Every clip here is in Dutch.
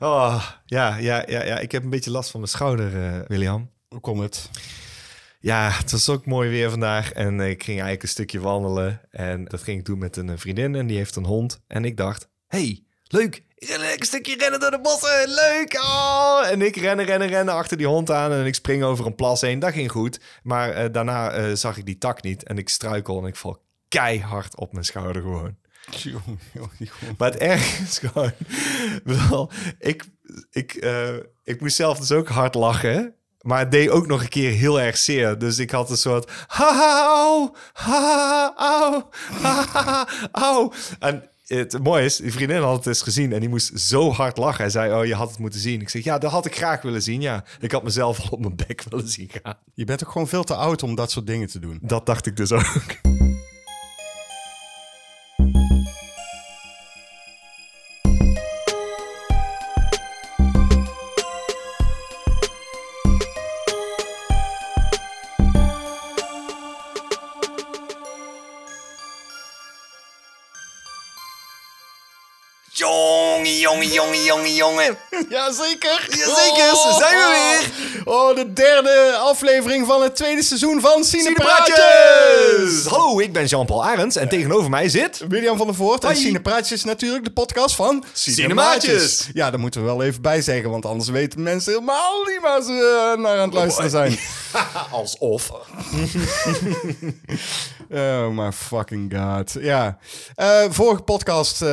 Oh, ja, ja, ja, ja, ik heb een beetje last van mijn schouder, eh, William. Hoe komt het? Ja, het was ook mooi weer vandaag en ik ging eigenlijk een stukje wandelen. En dat ging ik doen met een eh, vriendin en die heeft een hond. En ik dacht, hey, leuk, een stukje rennen door de bossen, leuk! Oh. En ik rennen, rennen, rennen achter die hond aan en ik spring over een plas heen. Dat ging goed, maar eh, daarna zag ik die tak niet en ik struikel en ik val keihard op mijn schouder gewoon. Maar het ergens. ik, ik, eh, ik moest zelf dus ook hard lachen. Maar het deed ook nog een keer heel erg zeer. Dus ik had een soort... Ha, ha, ha, au, ha, au. En het mooie is, die vriendin had het eens gezien en die moest zo hard lachen. Hij zei, oh, je had het moeten zien. Ik zeg, ja, dat had ik graag willen zien, ja. Ik had mezelf al op mijn bek willen zien gaan. Je bent ook gewoon veel te oud om dat soort dingen te doen. Dat dacht ik dus ook. jongen, jongen, jongen. Jazeker. Jazeker, oh, zijn we weer. Oh, de derde aflevering van het tweede seizoen van Cinepraatjes. Hallo, ik ben Jean-Paul Arends en tegenover mij zit... William van der Voort. En Cinepraatjes is natuurlijk de podcast van Cinemaatjes. Ja, daar moeten we wel even bij zeggen, want anders weten mensen helemaal niet waar ze eh, naar aan het oh, luisteren zijn. Alsof. Oh my fucking god. Ja. Eh, vorige podcast, eh,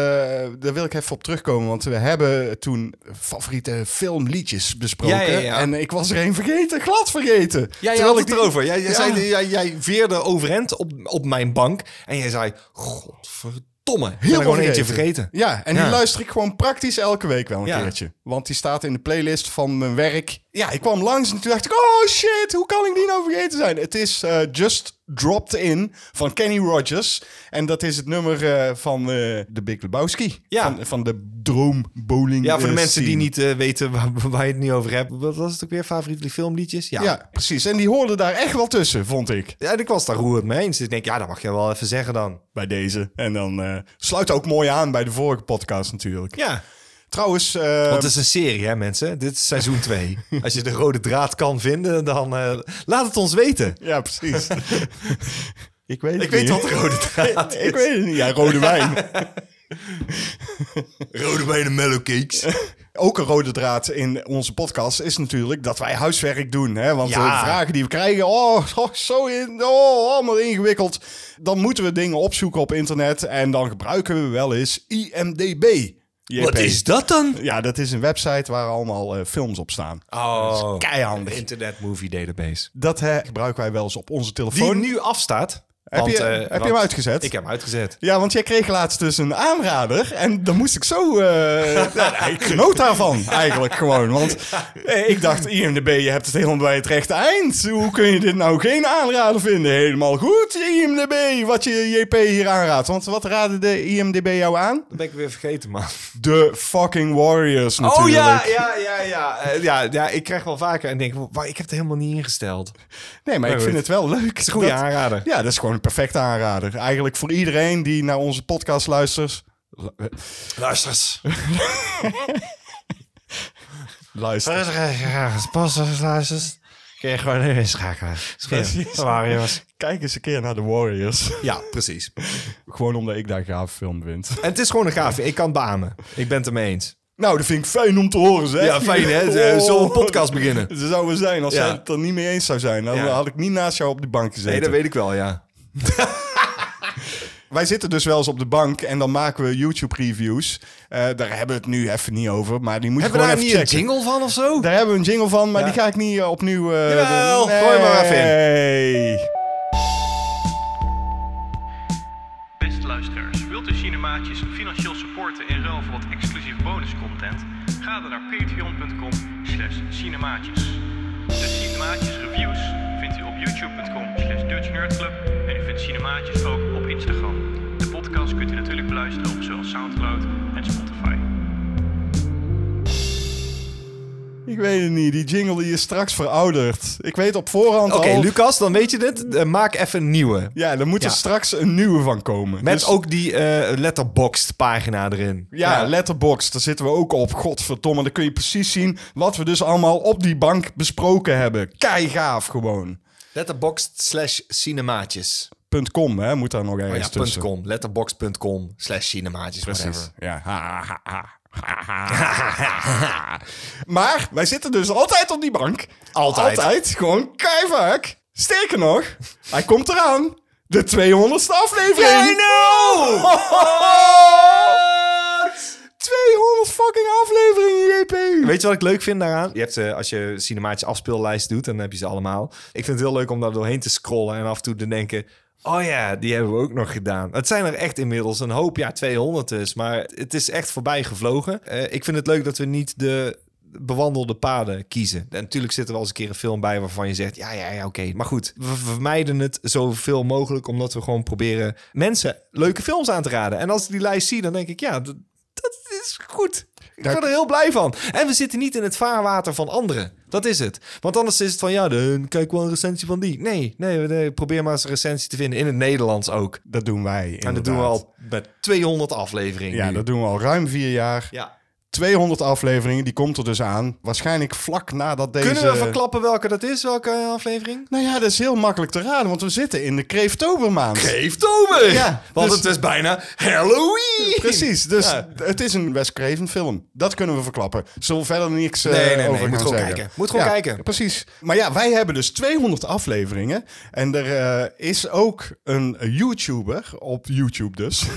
daar wil ik even op terugkomen. Want we hebben toen favoriete filmliedjes besproken. En ik was er één vergeten, glad vergeten. Ja, had ik het erover. Jij, zei, jij, jij, veerde overend op, op mijn bank. En jij zei, godverdomme. Heel gewoon vergeten. eentje vergeten. Ja, en ja. die luister ik gewoon praktisch elke week wel een keertje. Want die staat in de playlist van mijn werk. Ja, ik kwam langs en toen dacht ik, oh shit, hoe kan ik die nou vergeten zijn? Het is eh, Just Dropped In van Kenny Rogers. En dat is het nummer eh, van uh, de Big Lebowski. Ja. Van, van de Droom Bowling Ja, voor de eh, mensen die niet weten waar, je het nu over hebt. Wat was het ook weer? Favoriete filmliedjes? Ja. precies. En die hoorden daar echt wel tussen, vond ik. Ja, ik was daar roerend mee eens. Dus ik denk, ja, dat mag je wel even zeggen dan. Bij deze. En dan sluit ook mooi aan bij de vorige podcast natuurlijk. Ja. Trouwens... Uh, het is een serie, hè mensen? Dit is seizoen 2. Als je de rode draad kan vinden, dan eh, laat het ons weten. Ja, precies. ik weet het Ik niet. weet wat de rode draad is. ik weet het niet. Ja, rode wijn. rode wijn en mellow cakes. Ook een rode draad in onze podcast is natuurlijk dat wij huiswerk doen. Hè? Want de vragen die we krijgen, oh, oh, zo in, oh, allemaal ingewikkeld. Dan moeten we dingen opzoeken op internet en dan gebruiken we wel eens IMDB. Wat is dat dan? Ja, dat is een website waar allemaal eh, films op staan. Oh, keihandig. Internet Movie Database. Dat gebruiken wij wel eens op onze telefoon. Die nu afstaat. Heb je, eh, heb je hem uitgezet? Ik heb hem uitgezet. Ja, want jij kreeg laatst dus een aanrader. En dan moest ik zo... Eh, genoot daarvan eigenlijk gewoon. Want eh, ik dacht, IMDB, je hebt het helemaal bij het rechte eind. Hoe kun je dit nou geen aanrader vinden? Helemaal goed, IMDB, wat je JP hier aanraadt. Want wat raadde de IMDB jou aan? Dat ben ik weer vergeten, man. De fucking Warriors oh, natuurlijk. Oh ja, ja, ja, ja. Ja, ja, ik krijg wel vaker en denk, ik heb het helemaal niet ingesteld. Nee, maar, ik vind het wel leuk. Is goede aanrader. Ja, dat is gewoon perfect aanrader. Eigenlijk voor iedereen die naar onze podcast luistert. Luisters. luisters. Luisters. Luisters. Kun je gewoon even schakelen. Precies. Kijk eens een keer naar de Warriors. Ja, precies. gewoon omdat ik daar gaaf film vind. En het is gewoon een gaaf. Ik kan bamen. Ik ben het ermee eens. Nou, dat vind ik fijn om te horen, zeg. Ja, fijn, hè? Oh. Zullen een podcast beginnen? Ze zou we zijn. Als jij het er niet mee eens zou zijn, dan had ik niet naast jou op die bank gezeten. Nee, dat weet ik wel, ja. Wij zitten dus wel eens op de bank en dan maken we YouTube-reviews. Eh, daar hebben we het nu even niet over, maar die moet hebben je gewoon. Hebben we daar een jingle van of zo? Daar hebben we een jingle van, maar die ga ik niet eh, opnieuw... Uh, Jawel, gooi maar even in. Beste luisteraars, wilt u Cinemaatjes financieel supporten in ruil voor wat exclusief bonuscontent? Ga dan naar patreon.com slash cinemaatjes. De Cinemaatjes Reviews youtube.com slash en u vindt Cinemaatjes ook op Instagram. De podcast kunt u natuurlijk beluisteren op zowel Soundcloud en Spotify. Ik weet het niet, die jingle die is straks verouderd. Ik weet op voorhand Oké. Lucas, dan weet je dit. Eh, maak even een nieuwe. Ja, er moet er straks een nieuwe van komen. Met dus- ook die eh letterboxd pagina erin. Ja, letterbox, daar zitten we ook op. Godverdomme, dan kun je precies zien wat we dus allemaal op die bank besproken hebben. Kei gaaf gewoon. Letterboxd slash cinemaatjes. .com, hè, moet daar nog Oh ergens ja, tussen. .com. Letterboxd.com slash cinemaatjes. Precies. whatever. Ja. Ha, ha, ha. maar wij zitten dus altijd op die bank. Altijd. Altijd. Gewoon keihard. Sterker nog, hij komt eraan. De 200ste aflevering. I know! 200 fucking afleveringen, JP. Weet je wat ik leuk vind daaraan? Je hebt, eh, als je cinematische afspeellijst doet, dan heb je ze allemaal. Ik vind het heel leuk om daar doorheen te scrollen en af en toe te denken... Oh ja, die hebben we ook nog gedaan. Het zijn er echt inmiddels een hoop, ja, 200 dus. Maar het is echt voorbij gevlogen. Eh, ik vind het leuk dat we niet de bewandelde paden kiezen. En natuurlijk zit er wel eens een keer een film bij waarvan je zegt... ja, ja, ja, oké. Maar goed, we vermijden het zoveel mogelijk... omdat we gewoon proberen mensen leuke films aan te raden. En als die lijst zie, dan denk ik... ja, dat, is goed. Ik ben er heel blij van. En we zitten niet in het vaarwater van anderen. Dat is het. Want anders is het van, ja, de, kijk wel een recensie van die. Nee, nee, nee, probeer maar eens een recensie te vinden. In het Nederlands ook. Dat doen wij. En dat doen we al met 200 afleveringen Ja, nu. dat doen we al ruim vier jaar. Ja. 200 afleveringen, die komt er dus aan. Waarschijnlijk vlak nadat deze... Kunnen we verklappen welke dat is? Welke aflevering? Nou ja, dat is heel makkelijk te raden, want we zitten in de Kreeftobermaand. Kreeftober! Ja, Want dus- het is bijna Halloween! Precies, dus Ja. het is een Wes Craven film. Dat kunnen we verklappen. Zullen we verder niks eh, Nee, nee, nee, over moet gaan gewoon zeggen. kijken. Moet gewoon Ja, kijken. Precies. Maar ja, wij hebben dus 200 afleveringen. En er eh, is ook een YouTuber, op YouTube dus...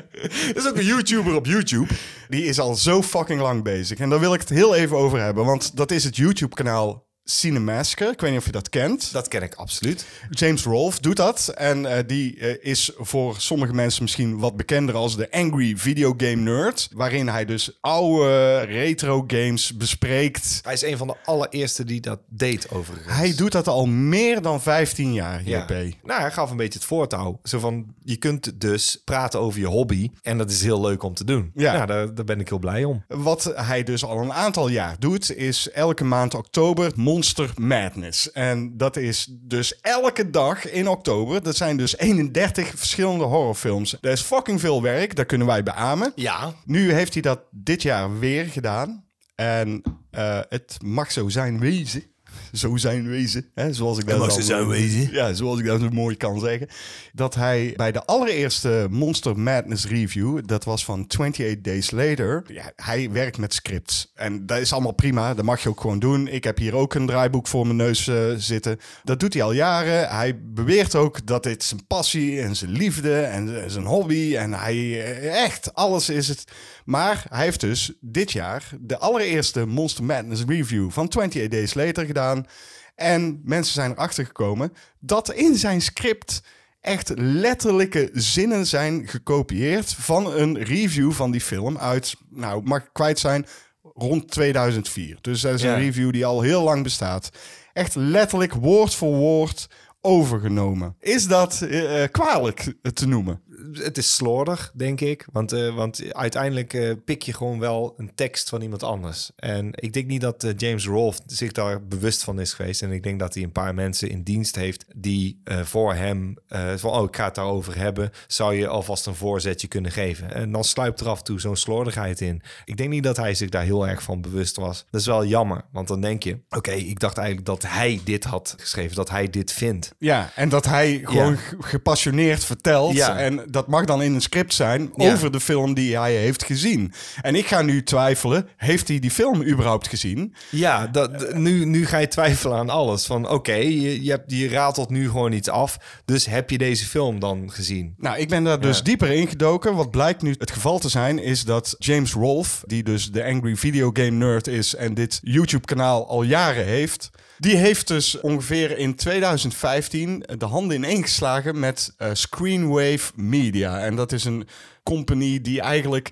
Er is ook een YouTuber op YouTube. Die is al zo fucking lang bezig. En daar wil ik het heel even over hebben. Want dat is het YouTube-kanaal Cinemasker. Ik weet niet of je dat kent. Dat ken ik absoluut. James Rolfe doet dat. En eh, die eh, is voor sommige mensen misschien wat bekender als de Angry Video Game Nerd. Waarin hij dus oude retro games bespreekt. Hij is een van de allereerste die dat deed overigens. Hij doet dat al meer dan 15 jaar, Ja. JP. Nou, hij gaf een beetje het voortouw. Zo van, je kunt dus praten over je hobby. En dat is heel leuk om te doen. Ja. Ja, daar, daar ben ik heel blij om. Wat hij dus al een aantal jaar doet, is elke maand oktober Monster Madness. En dat is dus elke dag in oktober. Dat zijn dus 31 verschillende horrorfilms. Dat is fucking veel werk, dat kunnen wij beamen. Ja. Nu heeft hij dat dit jaar weer gedaan. En eh, het mag zo zijn wezen. Zo zijn wezen. Hè, zoals ik dat mag dan- zo zijn wezen. Ja, zoals ik dat zo mooi kan zeggen. Dat hij bij de allereerste Monster Madness review, dat was van 28 Days Later. Ja, hij werkt met scripts. En dat is allemaal prima. Dat mag je ook gewoon doen. Ik heb hier ook een draaiboek voor mijn neus eh, zitten. Dat doet hij al jaren. Hij beweert ook dat dit zijn passie en zijn liefde en zijn hobby. En hij eh, echt, alles is het. Maar hij heeft dus dit jaar de allereerste Monster Madness review van 28 Days Later gedaan. En mensen zijn erachter gekomen dat in zijn script echt letterlijke zinnen zijn gekopieerd van een review van die film uit, nou, mag ik kwijt zijn, rond 2004. Dus dat is Ja. een review die al heel lang bestaat. Echt letterlijk woord voor woord overgenomen. Is dat eh, eh, kwalijk te noemen? Het is slordig, denk ik. Want, eh, want uiteindelijk eh, pik je gewoon wel een tekst van iemand anders. En ik denk niet dat eh, James Rolfe zich daar bewust van is geweest. En ik denk dat hij een paar mensen in dienst heeft die voor hem van oh, ik ga het daarover hebben. Zou je alvast een voorzetje kunnen geven? En dan sluipt er af en toe zo'n slordigheid in. Ik denk niet dat hij zich daar heel erg van bewust was. Dat is wel jammer, want dan denk je, oké, ik dacht eigenlijk dat hij dit had geschreven, dat hij dit vindt. Ja, en dat hij gewoon Ja. gepassioneerd vertelt. Ja. En dat mag dan in een script zijn Ja. over de film die hij heeft gezien. En ik ga nu twijfelen, heeft hij die film überhaupt gezien? Ja, dat, nu, nu ga je twijfelen aan alles. Van oké, je, je, hebt- je ratelt nu gewoon iets af. Dus heb je deze film dan gezien? Nou, ik ben daar dus dieper ingedoken. Wat blijkt nu het geval te zijn, is dat James Rolfe, die dus de Angry Video Game Nerd is en dit YouTube-kanaal al jaren heeft, die heeft dus ongeveer in 2015 de handen ineengeslagen met eh, Screenwave Media. En dat is een company die eigenlijk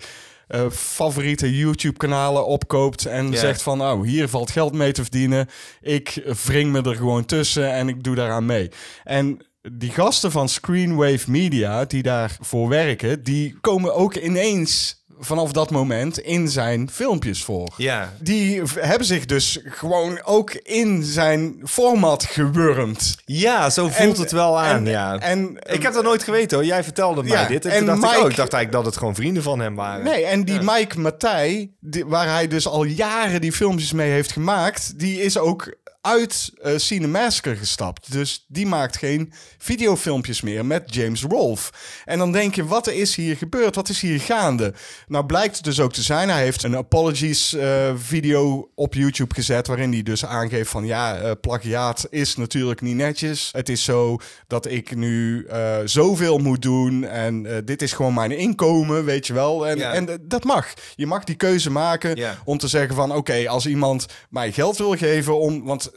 eh, favoriete YouTube-kanalen opkoopt en zegt van, nou, hier valt geld mee te verdienen. Ik wring me er gewoon tussen en ik doe daaraan mee. En die gasten van Screenwave Media die daarvoor werken, die komen ook ineens vanaf dat moment in zijn filmpjes voor. Ja. Die hebben zich dus gewoon ook in zijn format gewurmd. Ja, zo voelt En- het wel aan, en- ja. en- ik heb dat nooit geweten hoor. Jij vertelde mij dit. En, dacht ik, Mike- oh, ik dacht eigenlijk dat het gewoon vrienden van hem waren. Nee, en die Mike Matthij, die- waar hij dus al jaren die filmpjes mee heeft gemaakt, die is ook uit eh Cinemassacre gestapt. Dus die maakt geen videofilmpjes meer met James Rolfe. En dan denk je, wat is hier gebeurd? Wat is hier gaande? Nou blijkt het dus ook te zijn. Hij heeft een apologies eh, video op YouTube gezet... waarin hij dus aangeeft van... ja, eh, plagiaat is natuurlijk niet netjes. Het is zo dat ik nu zoveel moet doen... en dit is gewoon mijn inkomen, weet je wel. En, Ja. en dat mag. Je mag die keuze maken Ja. om te zeggen van... oké, als iemand mij geld wil geven om... want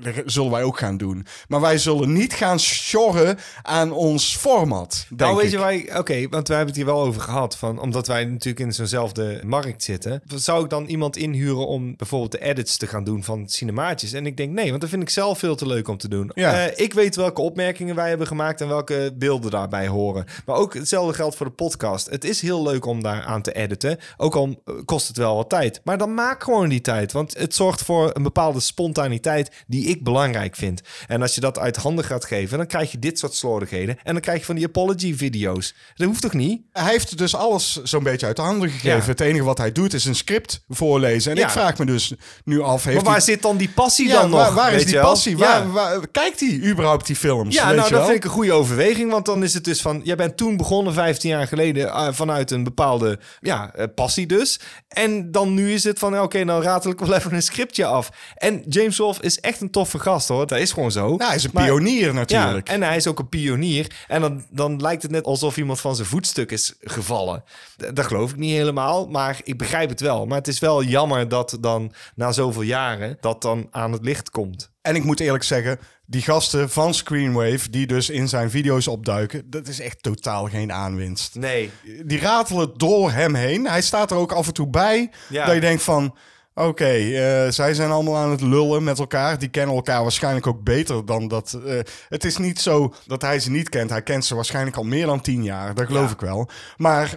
dat zullen wij ook gaan doen. Maar wij zullen niet gaan sjorren aan ons format, denk Nou, weet je waar Oké, want we hebben het hier wel over gehad. Van, omdat wij natuurlijk in zo'nzelfde markt zitten. Zou ik dan iemand inhuren om bijvoorbeeld de edits te gaan doen van cinemaatjes? En ik denk nee, want dat vind ik zelf veel te leuk om te doen. Ja. Eh, ik weet welke opmerkingen wij hebben gemaakt en welke beelden daarbij horen. Maar ook hetzelfde geldt voor de podcast. Het is heel leuk om daar aan te editen. Ook al eh, kost het wel wat tijd. Maar dan maak gewoon die tijd. Want het zorgt voor een bepaalde spontaniteit die ik belangrijk vind. En als je dat uit handen gaat geven, dan krijg je dit soort slordigheden. En dan krijg je van die apology-video's. Dat hoeft toch niet? Hij heeft dus alles zo'n beetje uit de handen gegeven. Ja. Het enige wat hij doet is een script voorlezen. En Ja. ik vraag me dus nu af... Heeft Maar waar zit dan die passie ja, dan nog? waar, waar is die passie? Waar, waar- kijkt hij überhaupt die films? Ja, weet nou, je dat wel? vind ik een goede overweging. Want dan is het dus van... Jij bent toen begonnen, 15 jaar geleden... eh, vanuit een bepaalde ja, eh, passie dus. En dan nu is het van... Oké, nou ratel ik wel even een scriptje af. En James Wolf is echt een toffe gast, hoor. Dat is gewoon zo. Nou, hij is een Maar- pionier Ja, natuurlijk. en hij is ook een pionier. En dan, dan lijkt het net alsof iemand van zijn voetstuk is gevallen. Dat geloof ik niet helemaal, maar ik begrijp het wel. Maar het is wel jammer dat dan na zoveel jaren dat dan aan het licht komt. En ik moet eerlijk zeggen, die gasten van Screenwave... die dus in zijn video's opduiken... dat is echt totaal geen aanwinst. Nee. Die ratelen door hem heen. Hij staat er ook af en toe bij. Ja. Dat je denkt van... Oké, eh, zij zijn allemaal aan het lullen met elkaar. Die kennen elkaar waarschijnlijk ook beter dan dat. eh, het is niet zo dat hij ze niet kent. Hij kent ze waarschijnlijk al meer dan tien jaar. Dat geloof Ja. ik wel. Maar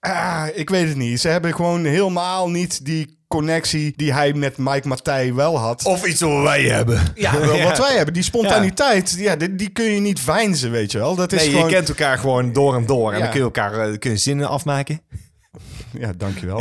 ah, ik weet het niet. Ze hebben gewoon helemaal niet die connectie die hij met Mike Matthij wel had. Of iets wat wij hebben. ja, wat wij hebben. Die spontaniteit, ja. die, die kun je niet veinzen, weet je wel. Dat is Nee, gewoon... je kent elkaar gewoon door en door. En dan kun je elkaar eh, kun je zinnen afmaken. Ja, dankjewel.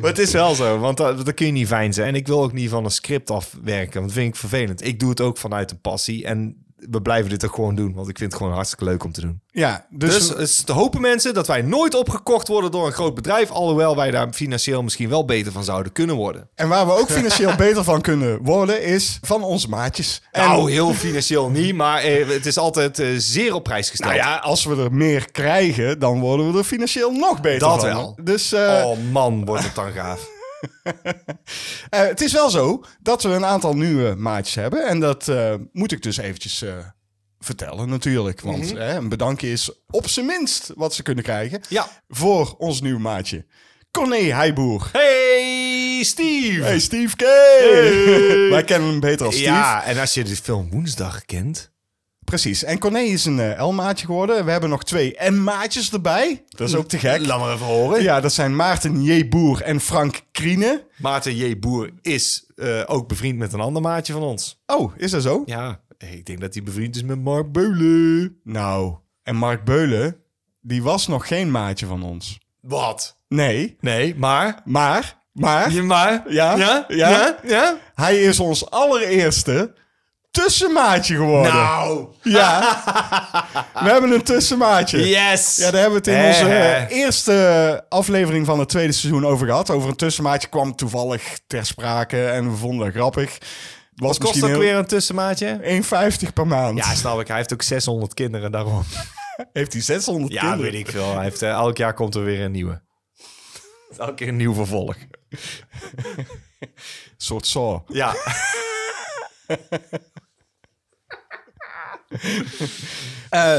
Maar het is wel zo, want dat, dat kun je niet fijn zijn. En ik wil ook niet van een script afwerken, want dat vind ik vervelend. Ik doe het ook vanuit een passie en we blijven dit ook gewoon doen, want ik vind het gewoon hartstikke leuk om te doen. Ja, dus, Dus, dus te hopen mensen dat wij nooit opgekocht worden door een groot bedrijf, alhoewel wij daar financieel misschien wel beter van zouden kunnen worden. En waar we ook financieel beter van kunnen worden, is van onze maatjes. En Nou, heel financieel niet, maar eh, het is altijd eh, zeer op prijs gesteld. nou ja, als we er meer krijgen, dan worden we er financieel nog beter Dat van. wel. Dus eh, Oh man, wordt het dan gaaf. eh, het is wel zo dat we een aantal nieuwe maatjes hebben. En dat eh, moet ik dus eventjes eh, vertellen natuurlijk. Want eh, een bedankje is op zijn minst wat ze kunnen krijgen. Ja. Voor ons nieuwe maatje. Corné Heijboer. Hey Steve! Hey Steve K. Wij kennen hem beter als Steve. Ja, en als je de film Woensdag kent... Precies. En Corné is een eh, L-maatje geworden. We hebben nog twee M-maatjes erbij. Dat is ook te gek. Laat maar even horen. Ja, dat zijn Maarten J. Boer en Frank Kriene. Maarten J. Boer is eh, ook bevriend met een ander maatje van ons. Oh, is dat zo? Ja, ik denk dat hij bevriend is met Mark Beulen. Nou, en Mark Beulen, die was nog geen maatje van ons. Wat? Nee, Nee, maar... maar, maar, maar... Ja? Ja? Ja? Ja? ja? hij is ons allereerste tussenmaatje geworden. Nou... Ja, we hebben een tussenmaatje. Yes! Ja, daar hebben we het in Eh. onze eh, eerste aflevering van het tweede seizoen over gehad. Over een tussenmaatje kwam toevallig ter sprake en we vonden het grappig. Was Wat kost ook heel- weer een tussenmaatje? 1,50 per maand. Ja, snap ik. Hij heeft ook 600 kinderen daarom. Heeft hij 600 Ja, kinderen? weet ik veel. Hij heeft, eh, elk jaar komt er weer een nieuwe. Elke keer een nieuw vervolg. Soort Saw. Ja. Eh,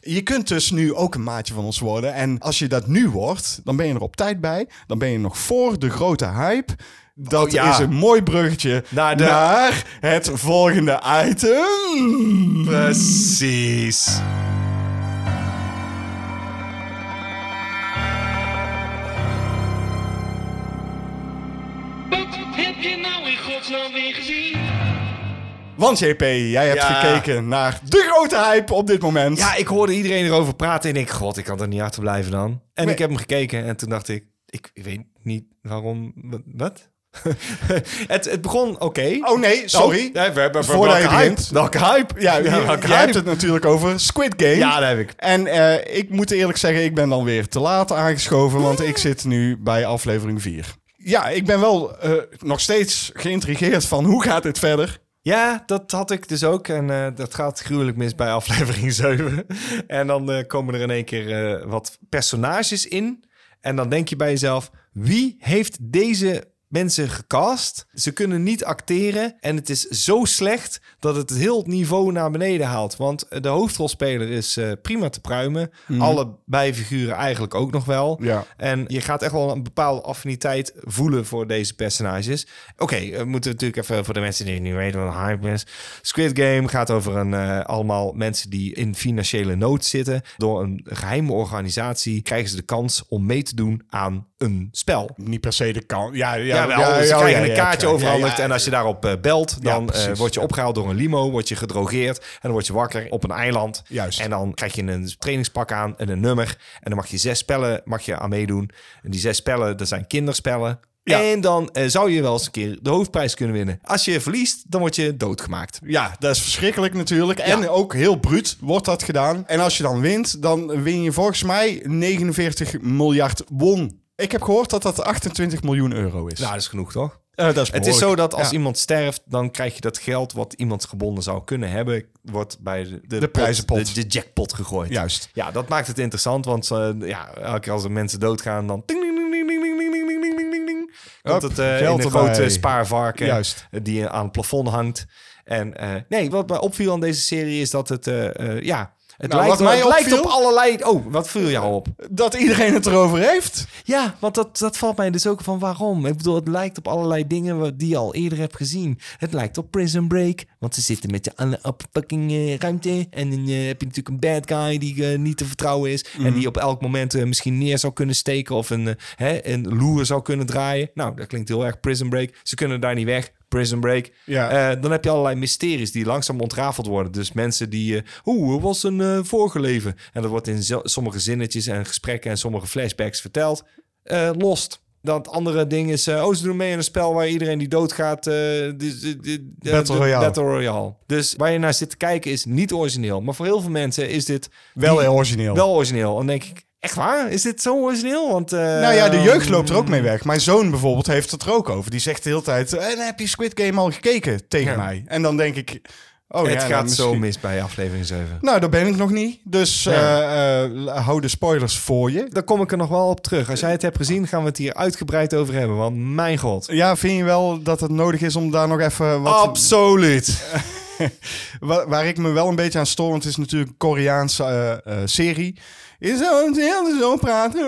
je kunt dus nu ook een maatje van ons worden. En als je dat nu wordt, dan ben je er op tijd bij. Dan ben je nog voor de grote hype. Dat oh, is een mooi bruggetje naar, naar het volgende item. Precies. Wat heb je nou in godsnaam weer gezien? Want JP, jij hebt Ja. gekeken naar de grote hype op dit moment. Ja, ik hoorde iedereen erover praten en ik, god, ik kan er niet achterblijven dan. En Nee. ik heb hem gekeken en toen dacht ik, ik, weet niet waarom, wat? het, het begon oké. Oh nee, sorry. Oh, ja, we hebben Voordat je begint. Welke hype? Ja, je, hype? hebt het natuurlijk over Squid Game. Ja, dat heb ik. En eh, ik moet eerlijk zeggen, ik ben dan weer te laat aangeschoven, want ik zit nu bij aflevering 4. Ja, ik ben wel eh, nog steeds geïntrigeerd van hoe gaat dit verder? Ja, dat had ik dus ook. En eh, dat gaat gruwelijk mis bij aflevering 7. en dan eh, komen er in één keer eh, wat personages in. En dan denk je bij jezelf, wie heeft deze mensen gecast? Ze kunnen niet acteren. En het is zo slecht dat het heel het niveau naar beneden haalt. Want de hoofdrolspeler is eh, prima te pruimen. Alle bijfiguren eigenlijk ook nog wel. Ja. En je gaat echt wel een bepaalde affiniteit voelen voor deze personages. Oké, we moeten natuurlijk even voor de mensen die niet weten wat een hype is. Squid Game gaat over een, eh, allemaal mensen die in financiële nood zitten. Door een geheime organisatie krijgen ze de kans om mee te doen aan een spel. Niet per se de kant. Ja, ja, Ja, ja, ze krijgen ja, een kaartje overhandigd en als je daarop eh, belt, dan eh, word je opgehaald door een limo, word je gedrogeerd en dan word je wakker op een eiland. Juist. En dan krijg je een trainingspak aan en een nummer en dan mag je zes spellen mag je aan meedoen. En die zes spellen, dat zijn kinderspellen. Ja. En dan eh, zou je wel eens een keer de hoofdprijs kunnen winnen. Als je verliest, dan word je doodgemaakt. Ja, dat is verschrikkelijk natuurlijk. En ook heel bruut wordt dat gedaan. En als je dan wint, dan win je volgens mij 49 miljard won. Ik heb gehoord dat dat 28 miljoen euro is. Nou, dat is genoeg toch? Eh, dat is Het is zo dat als Ja. iemand sterft, dan krijg je dat geld wat iemand gebonden zou kunnen hebben, wordt bij de, de, De prijzenpot. pot, de, de jackpot gegooid. Juist. Ja, dat maakt het interessant, want eh, ja, elke keer als er mensen doodgaan, dan ding, ding, ding, ding, ding, ding, ding, ding, ding, ding, komt het eh, geld in een grote spaarvarken Juist. eh, die aan het plafond hangt. En eh, nee, wat mij opviel aan deze serie is dat het, eh, eh, ja, het, Nou, lijkt, wat mij het lijkt op allerlei... Oh, wat viel jou op? Dat iedereen het erover heeft. Ja, want dat, dat valt mij dus ook van waarom. Ik bedoel, het lijkt op allerlei dingen wat- die je al eerder hebt gezien. Het lijkt op Prison Break, want ze zitten met je alle op fucking eh, ruimte. En dan eh, heb je natuurlijk een bad guy die eh, niet te vertrouwen is. En die op elk moment misschien neer zou kunnen steken of een, hè, een loer zou kunnen draaien. Nou, dat klinkt heel erg Prison Break. Ze kunnen daar niet weg. Prison Break. Ja. Eh, dan heb je allerlei mysteries die langzaam ontrafeld worden. Dus mensen die... eh Oeh, hoe was een eh, vorige leven? En dat wordt in sommige zinnetjes en gesprekken en sommige flashbacks verteld. Eh, lost. Dat andere ding is... eh, oh, ze doen mee in een spel waar iedereen die doodgaat... eh eh, Battle Royale. Battle Royale. Dus waar je naar zit te kijken is niet origineel. Maar voor heel veel mensen is dit... Wel die- origineel. Wel origineel. Dan denk ik... Echt waar? Is dit zo origineel? Want, eh, Nou ja, de jeugd loopt er ook mee weg. Mijn zoon bijvoorbeeld heeft het er ook over. Die zegt de hele tijd, en heb je Squid Game al gekeken tegen Ja. mij? En dan denk ik, oh het ja, gaat nou, zo mis bij aflevering 7. Nou, dat ben ik nog niet. Dus Ja. eh, eh, hou de spoilers voor je. Daar kom ik er nog wel op terug. Als jij het hebt gezien, gaan we het hier uitgebreid over hebben. Want mijn god. Ja, vind je wel dat het nodig is om daar nog even wat... Absoluut. Waar, waar ik me wel een beetje aan stoor, want het is natuurlijk een Koreaanse eh, eh, serie. Is zo, heel zo praten.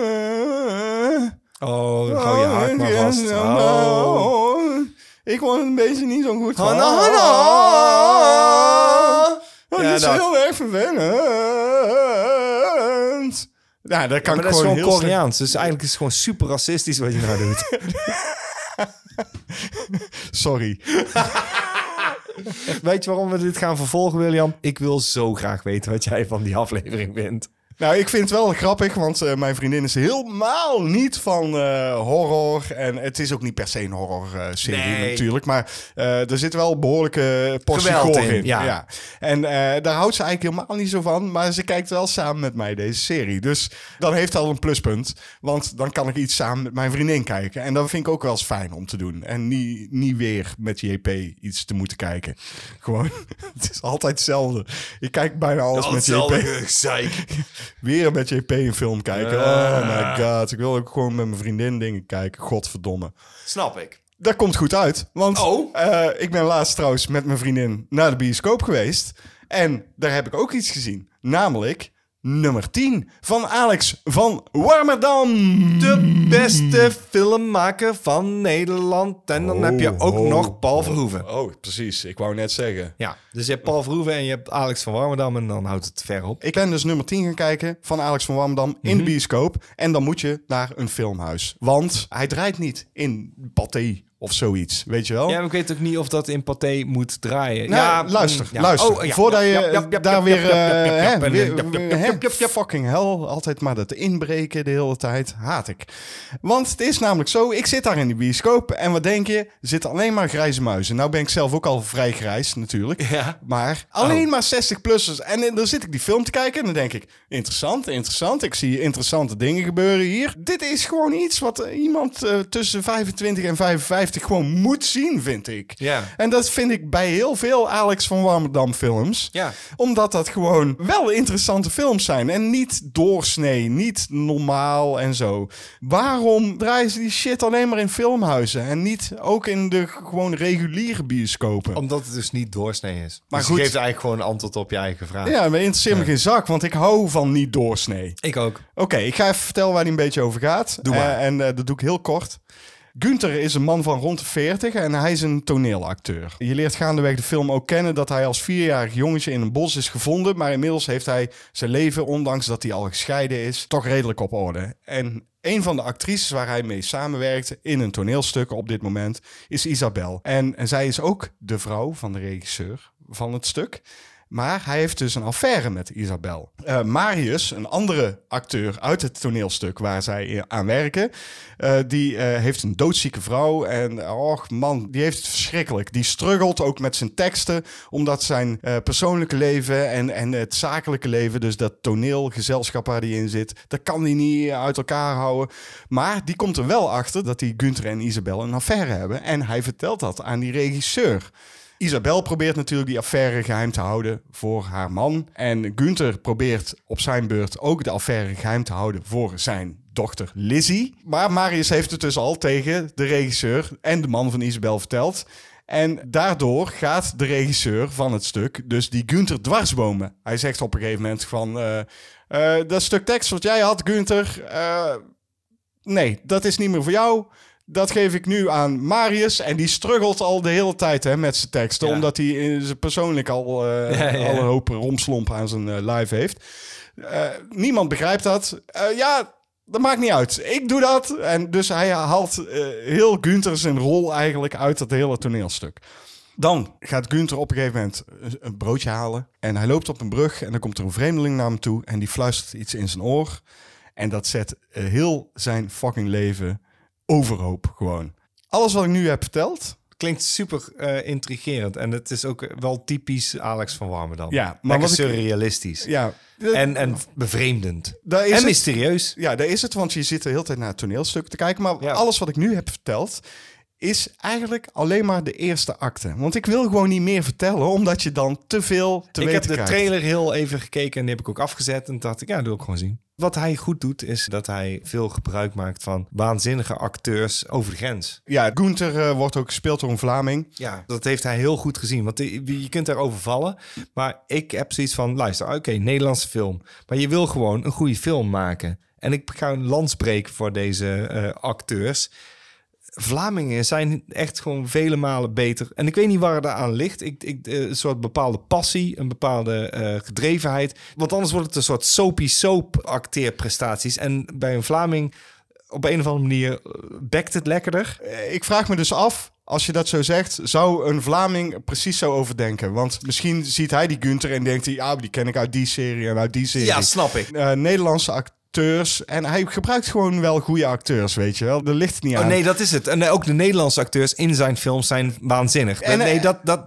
Oh, hou je maar vast. Oh. Oh. Ik word een beetje niet zo goed van. Hanna, Hanna. Oh, Ja, is dat. heel erg vervelend. Ja, dat kan maar ik dat is gewoon Koreaans. Dus eigenlijk is het gewoon super racistisch wat je nou doet. Sorry. Weet je waarom we dit gaan vervolgen, William? Ik wil zo graag weten wat jij van die aflevering vindt. Nou, ik vind het wel grappig, want eh, mijn vriendin is helemaal niet van eh, horror. En het is ook niet per se een horror-serie Nee. natuurlijk. Maar eh, er zit wel behoorlijke portie in, in. ja. En eh, daar houdt ze eigenlijk helemaal niet zo van. Maar ze kijkt wel samen met mij deze serie. Dus dan heeft het al een pluspunt. Want dan kan ik iets samen met mijn vriendin kijken. En dat vind ik ook wel eens fijn om te doen. En niet, niet weer met JP iets te moeten kijken. Gewoon, het is altijd hetzelfde. Ik kijk bijna alles met JP. gezeik. Weer met JP een film kijken. Oh my god. Ik wil ook gewoon met mijn vriendin dingen kijken. Godverdomme. Snap ik. Dat komt goed uit. Want Oh. eh, ik ben laatst trouwens met mijn vriendin naar de bioscoop geweest. En daar heb ik ook iets gezien. Namelijk nummer 10 van Alex van Warmerdam. De beste filmmaker van Nederland. En dan heb je ook Oh, nog Paul oh, Verhoeven. Oh, precies. Ik wou net zeggen. Ja, dus je hebt Paul Verhoeven en je hebt Alex van Warmerdam en dan houdt het ver op. Ik ben dus nummer 10 gaan kijken van Alex van Warmerdam in de bioscoop. En dan moet je naar een filmhuis. Want hij draait niet in Pathé of zoiets, weet je wel? Ja, maar ik weet ook niet of dat in Pathé moet draaien. Nou, ja, luister, ja. luister. Oh, ja, Voordat je daar weer... eh. Fucking hell. Altijd maar dat inbreken de hele tijd. Haat ik. Want het is namelijk zo, ik zit daar in die bioscoop en wat denk je? Er zitten alleen maar grijze muizen. Nou ben ik zelf ook al vrij grijs natuurlijk. Ja. Maar alleen Oh. maar 60-plussers. En dan zit ik die film te kijken en dan denk ik... Interessant, interessant. Ik zie interessante dingen gebeuren hier. Dit is gewoon iets wat eh, iemand eh, tussen 25 en 55 gewoon moet zien, vind ik. Ja. En dat vind ik bij heel veel Alex van Warmerdam films. Ja. Omdat dat gewoon wel interessante films zijn. En niet doorsnee, niet normaal en zo. Waarom draaien ze die shit alleen maar in filmhuizen? En niet ook in de gewoon reguliere bioscopen? Omdat het dus niet doorsnee is. Maar dus goed. je geeft eigenlijk gewoon een antwoord op je eigen vraag. Ja, maar interesseert me geen zak, want ik hou van niet doorsnee. Ik ook. Oké, ik ga even vertellen waar hij een beetje over gaat. Doe maar. Eh, en eh, dat doe ik heel kort. Gunther is een man van rond de 40 en hij is een toneelacteur. Je leert gaandeweg de film ook kennen dat hij als vierjarig jongetje in een bos is gevonden. Maar inmiddels heeft hij zijn leven, ondanks dat hij al gescheiden is, toch redelijk op orde. En een van de actrices waar hij mee samenwerkt in een toneelstuk op dit moment is Isabel. En, en zij is ook de vrouw van de regisseur van het stuk. Maar hij heeft dus een affaire met Isabel. Eh, Marius, een andere acteur uit het toneelstuk waar zij aan werken, eh, die eh, heeft een doodzieke vrouw. En och man, die heeft het verschrikkelijk. Die struggelt ook met zijn teksten, omdat zijn eh, persoonlijke leven en, en het zakelijke leven, dus dat toneelgezelschap waar hij in zit, dat kan hij niet uit elkaar houden. Maar die komt er wel achter dat die Gunther en Isabel een affaire hebben. En hij vertelt dat aan die regisseur. Isabel probeert natuurlijk die affaire geheim te houden voor haar man. En Gunther probeert op zijn beurt ook de affaire geheim te houden voor zijn dochter Lizzie. Maar Marius heeft het dus al tegen de regisseur en de man van Isabel verteld. En daardoor gaat de regisseur van het stuk dus die Gunther dwarsbomen. Hij zegt op een gegeven moment van... eh, dat stuk tekst wat jij had, Gunther... eh, nee, dat is niet meer voor jou. Dat geef ik nu aan Marius. En die struggelt al de hele tijd hè, met zijn teksten. Ja. Omdat hij in zijn persoonlijk al, Ja, ja. al een hoop romslomp aan zijn eh, live heeft. Eh, niemand begrijpt dat. Ja, dat maakt niet uit. Ik doe dat. En dus hij haalt heel Gunther zijn rol eigenlijk uit dat hele toneelstuk. Dan gaat Gunther op een gegeven moment een- broodje halen. En hij loopt op een brug en dan komt er een vreemdeling naar hem toe. En die fluistert iets in zijn oor. En dat zet heel zijn fucking leven overhoop gewoon. Alles wat ik nu heb verteld... Klinkt super eh, intrigerend. En het is ook wel typisch Alex van Warmerdam. Ja, maar maar wat ik- surrealistisch. Ja, En, en bevreemdend. daar is En het. mysterieus. Ja, daar is het, want je zit de hele tijd naar het toneelstuk te kijken. Maar Ja. alles wat ik nu heb verteld is eigenlijk alleen maar de eerste acte. Want ik wil gewoon niet meer vertellen, omdat je dan te veel te ik weten heb de krijgt. trailer heel even gekeken en die heb ik ook afgezet. En dacht ik, ja, dat wil ik gewoon zien. Wat hij goed doet, is dat hij veel gebruik maakt van waanzinnige acteurs over de grens. Ja, Gunther eh, wordt ook gespeeld door een Vlaming. Ja, dat heeft hij heel goed gezien. Want je kunt daarover vallen. Maar ik heb zoiets van, luister, oké, Nederlandse film. Maar je wil gewoon een goede film maken. En ik ga een lans voor deze eh, acteurs. Vlamingen zijn echt gewoon vele malen beter. En ik weet niet waar het aan ligt. Ik, ik, eh, een soort bepaalde passie, een bepaalde eh, gedrevenheid. Want anders wordt het een soort soapy soap acteerprestaties. En bij een Vlaming op een of andere manier eh, bekt het lekkerder. Ik vraag me dus af, als je dat zo zegt, zou een Vlaming precies zo overdenken? Want misschien ziet hij die Gunther en denkt hij, ah, die ken ik uit die serie en uit die serie. Ja, snap ik. Nederlandse acteurs. En hij gebruikt gewoon wel goede acteurs, weet je wel. Er ligt niet Oh aan. nee, dat is het. En eh, ook de Nederlandse acteurs in zijn films zijn waanzinnig. En, nee, eh, dat, dat,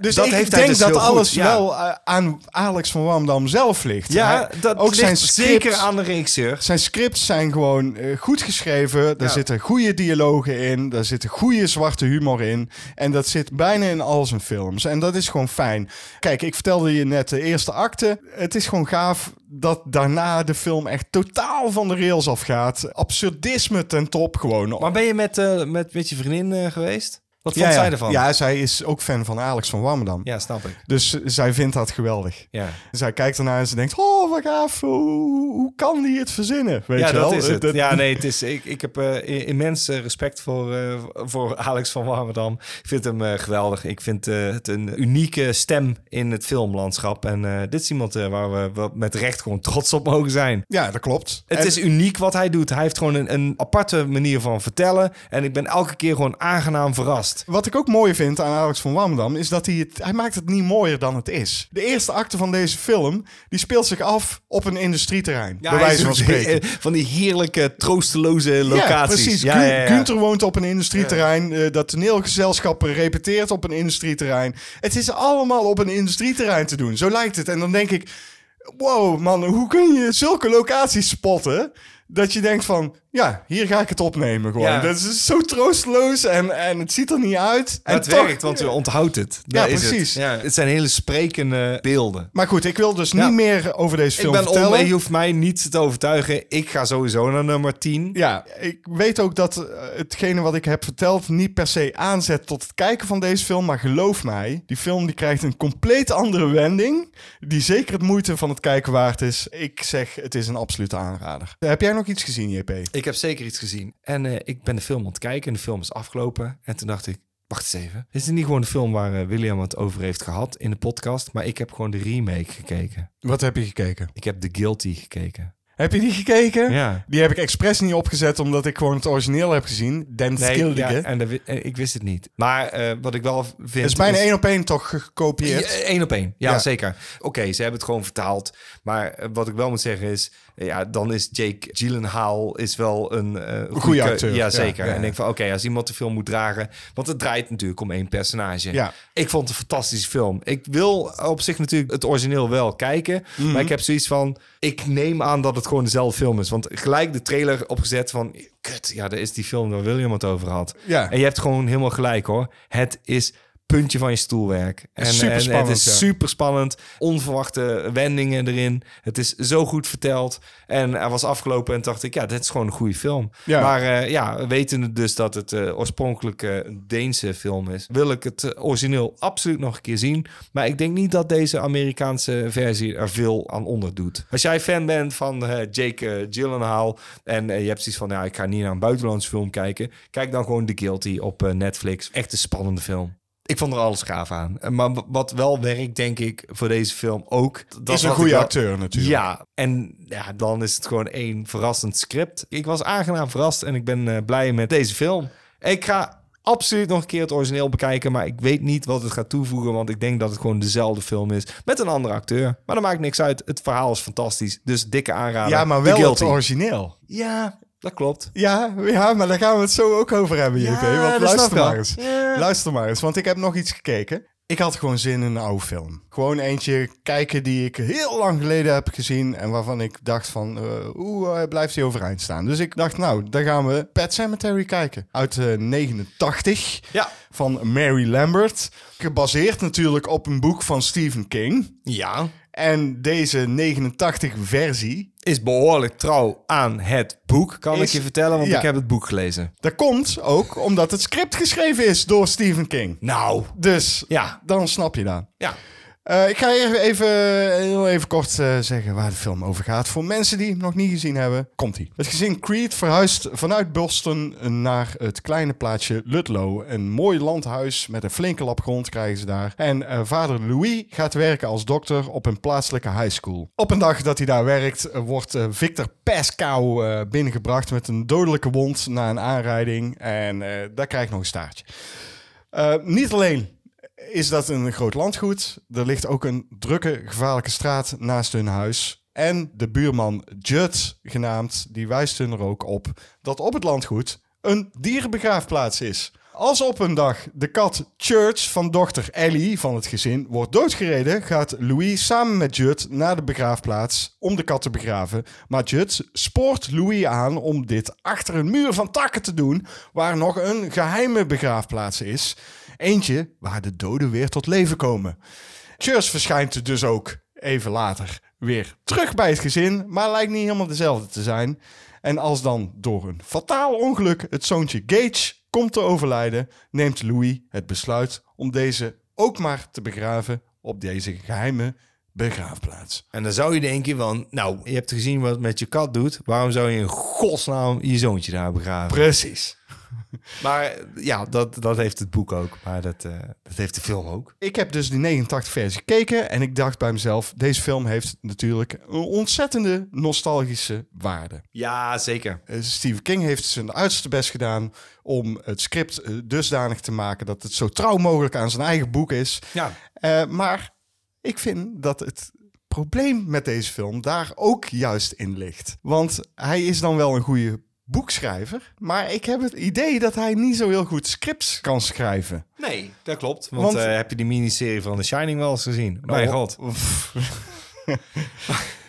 Dus dat ik heeft denk hij dus dat alles Ja. wel eh, aan Alex van Warmdam zelf ligt. Ja, Hij- dat ook zijn scripts, zeker aan de regisseur. Zijn scripts zijn gewoon goed geschreven. Er Ja. zitten goede dialogen in. Daar zit goede zwarte humor in. En dat zit bijna in al zijn films. En dat is gewoon fijn. Kijk, ik vertelde je net de eerste acte. Het is gewoon gaaf dat daarna de film echt totaal van de rails afgaat. Absurdisme ten top gewoon. Maar ben je met, eh, met, met je vriendin eh, geweest? Wat vond ja, zij ervan? Ja, zij is ook fan van Alex van Warmerdam. Ja, snap ik. Dus zij vindt dat geweldig. Ja. Zij kijkt ernaar en ze denkt, oh, wat gaaf. Hoe, hoe kan die het verzinnen? Weet ja, je dat wel? is het. Dat- Ja, nee, het is, ik, ik heb i- immens eh, respect voor, eh, voor Alex van Warmerdam. Ik vind hem geweldig. Ik vind het een unieke stem in het filmlandschap. En dit is iemand waar we met recht gewoon trots op mogen zijn. Ja, dat klopt. Het En- is uniek wat hij doet. Hij heeft gewoon een, een aparte manier van vertellen. En ik ben elke keer gewoon aangenaam verrast. Wat ik ook mooi vind aan Alex van Warmerdam is dat hij het, hij maakt het niet mooier dan het is. De eerste acte van deze film, die speelt zich af op een industrieterrein. bij hij wijze van spreken. Van die heerlijke, troosteloze locaties. Ja, precies. Ja, ja, ja. Gunther woont op een industrieterrein. eh, dat toneelgezelschap repeteert op een industrieterrein. Het is allemaal op een industrieterrein te doen. Zo lijkt het. En dan denk ik, wow man, hoe kun je zulke locaties spotten... Dat je denkt van, ja, hier ga ik het opnemen gewoon. Ja. Dat is zo troosteloos en, en het ziet er niet uit. Maar en het toch- werkt, want je onthoudt het. Ja, Daar precies. Het. Ja, het zijn hele sprekende beelden. Maar goed, ik wil dus Ja. niet meer over deze Ik film ben vertellen. om, je hoeft mij niet te overtuigen. Ik ga sowieso naar nummer 10. Ja, ik weet ook dat eh, hetgene wat ik heb verteld niet per se aanzet tot het kijken van deze film. Maar geloof mij, die film die krijgt een compleet andere wending. Die zeker het moeite van het kijken waard is. Ik zeg, het is een absolute aanrader. Heb jij nog iets gezien, JP? Ik heb zeker iets gezien. En eh, ik ben de film aan het kijken en de film is afgelopen. En toen dacht ik, wacht eens even. Dit is niet gewoon de film waar eh, William het over heeft gehad in de podcast. Maar ik heb gewoon de remake gekeken. Wat heb je gekeken? Ik heb The Guilty gekeken. Heb je die gekeken? Ja. Die heb ik expres niet opgezet omdat ik gewoon het origineel heb gezien. Den Nee, Skildige. ja, en de eh, ik wist het niet. Maar wat ik wel vind... Het is bijna één op één toch gekopieerd. Eén op één, ja, Ja. zeker. Oké, ze hebben het gewoon vertaald. Maar wat ik wel moet zeggen is... Ja, dan is Jake Gyllenhaal is wel een... eh, goede acteur. Ja, zeker. ja, En ja. denk van, oké, als iemand de film moet dragen... Want het draait natuurlijk om één personage. Ja. Ik vond het een fantastische film. Ik wil op zich natuurlijk het origineel wel kijken. Mhm. Maar ik heb zoiets van... Ik neem aan dat het gewoon dezelfde film is. Want gelijk de trailer opgezet van... Kut, ja, dat is die film waar William het over had. Ja. En je hebt gewoon helemaal gelijk hoor. Het is puntje van je stoelwerk. En, Super het is ja. super spannend. Onverwachte wendingen erin. Het is zo goed verteld. En er was afgelopen en dacht ik, ja, dit is gewoon een goede film. Ja. Maar eh, ja, wetende dus dat het eh, oorspronkelijk eh, een Deense film is, wil ik het origineel absoluut nog een keer zien. Maar ik denk niet dat deze Amerikaanse versie er veel aan onder doet. Als jij fan bent van eh, Jake Gyllenhaal en je hebt zoiets van, ja, ik ga niet naar een buitenlandse film kijken, kijk dan gewoon The Guilty op Netflix. Echt een spannende film. Ik vond er alles gaaf aan. Eh, Maar wat wel werkt, denk ik, voor deze film ook... Dat is een goede wel- acteur natuurlijk. Ja, en ja, dan is het gewoon één verrassend script. Ik was aangenaam verrast en ik ben eh, blij met deze film. Ik ga absoluut nog een keer het origineel bekijken, maar ik weet niet wat het gaat toevoegen, want ik denk dat het gewoon dezelfde film is met een andere acteur. Maar dat maakt niks uit. Het verhaal is fantastisch, dus dikke aanrader. Ja, maar wel het origineel. Ja, dat klopt. Ja, ja, maar daar gaan we het zo ook over hebben, Ja, JP. Want dat snap luister maar eens. Ja. Luister maar eens, want ik heb nog iets gekeken. Ik had gewoon zin in een oude film. Gewoon eentje kijken die ik heel lang geleden heb gezien... en waarvan ik dacht van, eh, hoe blijft die overeind staan? Dus ik dacht, nou, dan gaan we Pet Cemetery kijken. Uit eh 89 Ja. van Mary Lambert. Gebaseerd natuurlijk op een boek van Stephen King. Ja. En deze 89-versie Is behoorlijk trouw aan het boek, kan Is- ik je vertellen, want ja. ik heb het boek gelezen. Dat komt ook omdat het script geschreven is door Stephen King. Nou, Dus ja. dan snap je dat. Ja. Eh, ik ga even, even, heel even kort eh, zeggen waar de film over gaat. Voor mensen die hem nog niet gezien hebben, komt hij. Het gezin Creed verhuist vanuit Boston naar het kleine plaatsje Ludlow. Een mooi landhuis met een flinke lap grond krijgen ze daar. En eh, vader Louis gaat werken als dokter op een plaatselijke high school. Op een dag dat hij daar werkt, eh, wordt eh, Victor Pascal eh, binnengebracht met een dodelijke wond na een aanrijding. En eh daar krijgt nog een staartje. Eh, niet alleen is dat een groot landgoed. Er ligt ook een drukke, gevaarlijke straat naast hun huis. En de buurman Judd, genaamd, die wijst hun er ook op dat op het landgoed een dierenbegraafplaats is. Als op een dag de kat Church van dochter Ellie van het gezin wordt doodgereden, gaat Louis samen met Judd naar de begraafplaats om de kat te begraven. Maar Judd spoort Louis aan om dit achter een muur van takken te doen, waar nog een geheime begraafplaats is. Eentje waar de doden weer tot leven komen. Church verschijnt dus ook even later weer terug bij het gezin, maar lijkt niet helemaal dezelfde te zijn. En als dan door een fataal ongeluk het zoontje Gage komt te overlijden, neemt Louis het besluit om deze ook maar te begraven op deze geheime begraafplaats. En dan zou je denken van, nou, je hebt gezien wat het met je kat doet. Waarom zou je in godsnaam je zoontje daar begraven? Precies. Maar ja, dat, dat heeft het boek ook. Maar dat, eh, dat heeft de film ook. Ik heb dus die 89 versie gekeken en ik dacht bij mezelf, deze film heeft natuurlijk een ontzettende nostalgische waarde. Ja, zeker. Eh, Stephen King heeft zijn uiterste best gedaan om het script eh, dusdanig te maken dat het zo trouw mogelijk aan zijn eigen boek is. Ja. Maar ik vind dat het probleem met deze film daar ook juist in ligt. Want hij is dan wel een goede boekschrijver, maar ik heb het idee dat hij niet zo heel goed scripts kan schrijven. Nee, dat klopt. Want, Want- eh, heb je die miniserie van The Shining wel eens gezien? Mijn Oh, god.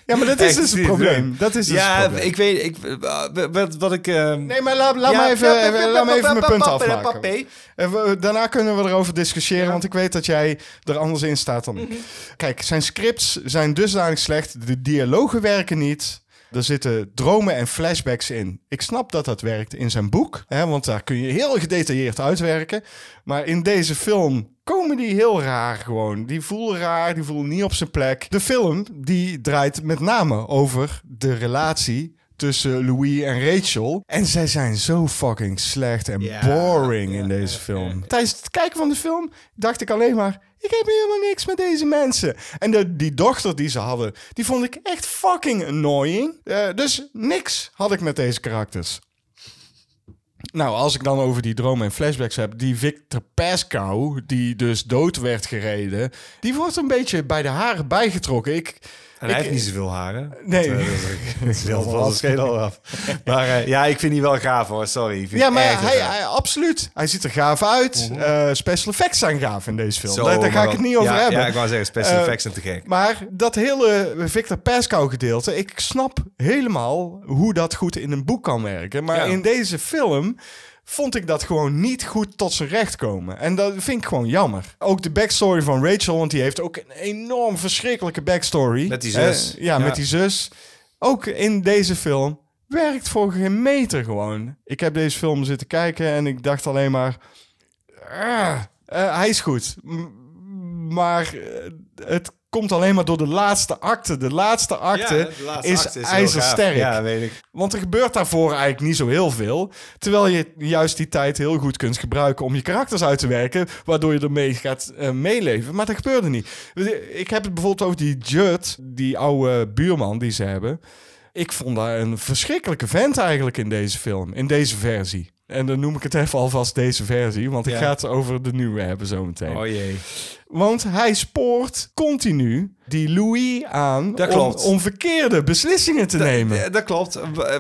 Ja, maar dat is Echt dus het probleem. Dat is dus ja, het probleem. ik weet... Ik, eh, wat, wat ik... eh, Nee, maar laat, laat ja, me even, even- laat me even mijn punt afmaken. we- daarna kunnen we erover discussiëren, want ik weet dat jij er anders in staat dan ik. Kijk, zijn scripts zijn dusdanig slecht, de dialogen werken niet. Er zitten dromen en flashbacks in. Ik snap dat dat werkt in zijn boek, hè, want daar kun je heel gedetailleerd uitwerken. Maar in deze film komen die heel raar gewoon. Die voelen raar, die voelen niet op zijn plek. De film die draait met name over de relatie tussen Louis en Rachel. En zij zijn zo fucking slecht en boring in deze film. Tijdens het kijken van de film dacht ik alleen maar... Ik heb helemaal niks met deze mensen. En de, die dochter die ze hadden, die vond ik echt fucking annoying. Eh, dus niks had ik met deze karakters. Nou, als ik dan over die dromen en flashbacks heb, die Victor Pascow, die dus dood werd gereden, die wordt een beetje bij de haren bijgetrokken. Ik, hij ik- heeft niet zoveel haren. Nee. Dat, eh, van de schedel af. Maar eh, ja, ik vind die wel gaaf hoor. Sorry. Ik vind ja, het maar hij, hij- absoluut. Hij ziet er gaaf uit. Eh, special effects zijn gaaf in deze film. Zo, daar daar ga ik het niet over ja, hebben. Ja, ik wou zeggen, special Eh, effects zijn te gek. Maar dat hele Victor Pascow gedeelte, ik snap helemaal hoe dat goed in een boek kan werken. Maar Ja. in deze film vond ik dat gewoon niet goed tot zijn recht komen. En dat vind ik gewoon jammer. Ook de backstory van Rachel, want die heeft ook een enorm verschrikkelijke backstory. Met die zus. Eh, ja, Ja. met die zus. Ook in deze film werkt voor geen meter gewoon. Ik heb deze film zitten kijken en ik dacht alleen maar... ah, eh, hij is goed. M- maar eh, het komt alleen maar door de laatste acte. De laatste acte Ja, de laatste is, acte ijzersterk. Ja, weet ik. Want er gebeurt daarvoor eigenlijk niet zo heel veel. Terwijl je juist die tijd heel goed kunt gebruiken om je karakters uit te werken. Waardoor je ermee gaat eh, meeleven. Maar dat gebeurde niet. Ik heb het bijvoorbeeld over die Judd, die oude buurman die ze hebben. Ik vond daar een verschrikkelijke vent eigenlijk in deze film. In deze versie. En dan noem ik het even alvast deze versie. Want ik Ja. ga het over de nieuwe hebben zometeen. Oh jee. Want hij spoort continu die Louis aan Dat om, klopt. om verkeerde beslissingen te nemen. Ja, dat klopt.